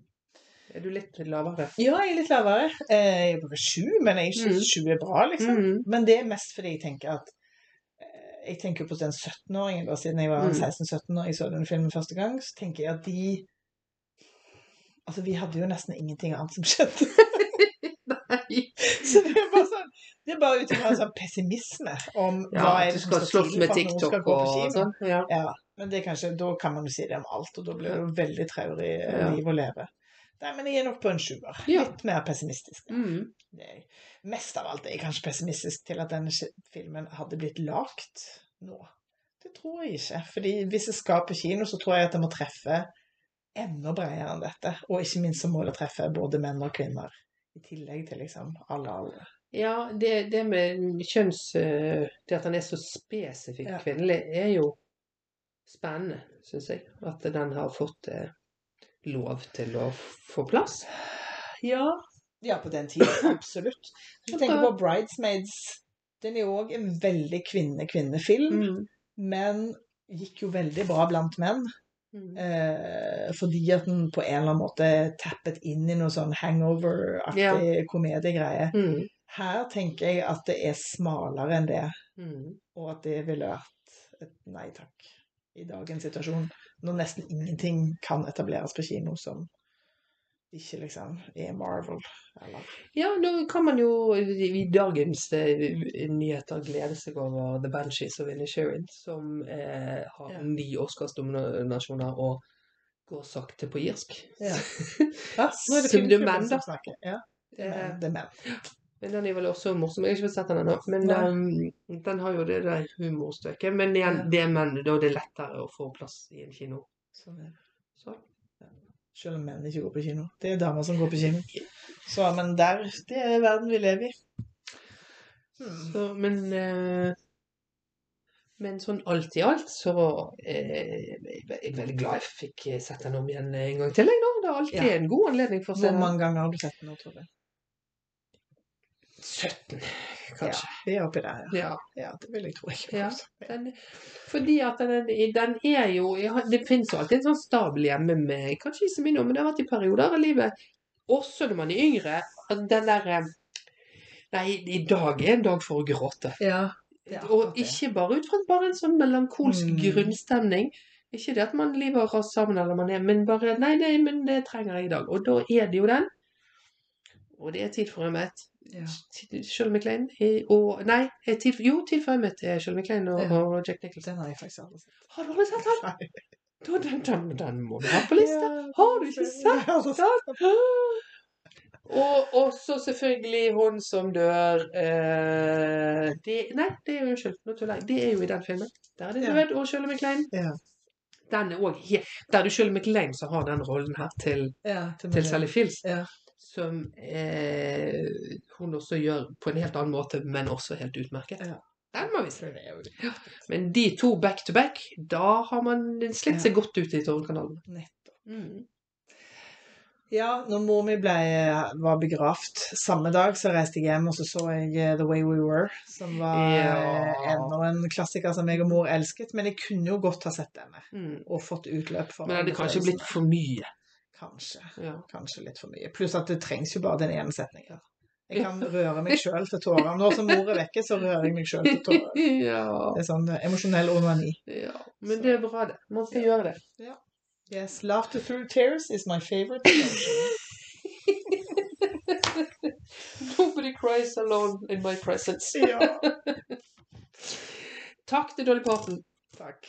Er du litt lavere? Ja, jeg er litt lavere. Eh, Jeg er bare sju, men jeg syns sju er bra, liksom. Mm. Men det er mest fordi jeg tenker at eh, Jeg tenker på den 17-åringen, da, siden jeg var Mm. 16-17 og jeg så den filmen første gang, så tenker jeg at de Altså, vi hadde jo nesten ingenting annet som skjedde. Nei. Så det er bare sånn Det er bare ut ifra en sånn pessimisme om Ja, hva er det som skal skal til for at noen skal gå på kino. sånn. Ja. Ja, men det kanskje, da kan man jo si det om alt, og da blir det jo veldig traurig eh, Ja. liv å leve. Nei, men jeg er nok på en sjuer. Ja. Litt mer pessimistisk. Mm. Mest av alt er jeg kanskje pessimistisk til at denne filmen hadde blitt lagt nå. Det tror jeg ikke. Fordi hvis jeg skal på kino, så tror jeg at jeg må treffe enda bredere enn dette. Og ikke minst så må det treffe både menn og kvinner. I tillegg til liksom alle aldre. Ja, det, det med kjønns... eh, Det at den er så spesifikt Ja. kvinnelig, er jo spennende, syns jeg. At den har fått eh, lov til å få plass. Ja. Ja, på den tiden. Absolutt. Hvis du tenker på Bridesmaids, den er jo òg en veldig kvinne-kvinnefilm, Mm. men gikk jo veldig bra blant menn. Mm. Eh, fordi at den på en eller annen måte tappet inn i noe sånn hangover-aktig komediegreie. Mm. Her tenker jeg at det er smalere enn det, Mm. og at det ville vært et nei takk i dagens situasjon, når nesten ingenting kan etableres på kino som ikke liksom er Marvel, eller Ja, da kan man jo i dagens eh, nyheter glede seg over The Banshees of Inisherin, som eh, har Ja. ni Oscars-nominasjoner og går sakte på irsk. Ja. Ja, nå er det filmklubben som snakker. Ja, det er menn. Men den er vel også morsom. Jeg har ikke fått sett den ennå. Men um, den har jo det der humorstøket. Men igjen, det menn, da er det lettere å få plass i en kino. Sånn er det. Så. Selv om menn ikke går på kino. Det er damer som går på kino. Så, men der, det er verden vi lever i. Hmm. Så, men eh, men sånn alt i alt så eh, jeg er veldig glad jeg fikk sett den om igjen en gang til. Jeg, da. Det er alltid Ja. en god anledning for å se Hvor mange ganger har du sett den nå, tror du? 17, kanskje. Ja, vi er oppi der, ja. Ja. Ja, det vil jeg tro Ikke Ja. Den, fordi at den, den er jo Det finnes jo alltid en sånn stabel hjemme med Kanskje ikke så mye nå, men det har vært i perioder av livet også når man er yngre, at den derre Nei, i dag er en dag for å gråte. Ja. Er Og ikke bare ut fra bare en sånn melankolsk Mm. grunnstemning. Ikke det at man lever raser sammen, eller man er, men bare Nei, nei, men det trenger jeg i dag. Og da er det jo den. Og det er tid for Emmet. Ja. Shirley MacLaine og Nei, er tid jo, tid jeg møtte Shirley MacLaine og, Ja. og Jack Nicholson. Den har jeg faktisk aldri sett. Har du aldri sett den? Nei. Den, den, den må du ha på lista. Ja, Har du ikke sett den. Og også selvfølgelig hun som dør eh, det, Nei, det er unnskyld, nå tuller jeg. Det er jo i den filmen. Der er det Ja. død og Shirley MacLaine. Ja. Den er òg helt Der er det Shirley MacLaine som har den rollen her til, Ja, til til. Sally Fields. Ja. Som eh, hun også gjør på en helt annen måte, men også helt utmerket. Ja. Den må vi se. Er Men de to back to back, da har man slitt seg godt ut i Tårnkanalen. nettopp. Mm. Ja, når mor mi ble, var begravd samme dag, så reiste jeg hjem og så så jeg eh, The Way We Were, som var Ja. eh, enda en klassiker som jeg og mor elsket. Men jeg kunne jo godt ha sett denne Mm. og fått utløp for Men det hadde kanskje blitt for mye. Kanskje. Ja. Kanskje litt for mye. Pluss at det trengs jo bare den ene setningen. Jeg kan røre meg sjøl til tårer. Nå som mor er vekke, så rører jeg meg sjøl til tårer. ja. Det er sånn eh, emosjonell onani. ja. Men det er bra, det. Man skal gjøre det. Yes, laughter through tears is my favorite. Nobody cries alone in my presence. ja, Takk til Dolly Parton. takk.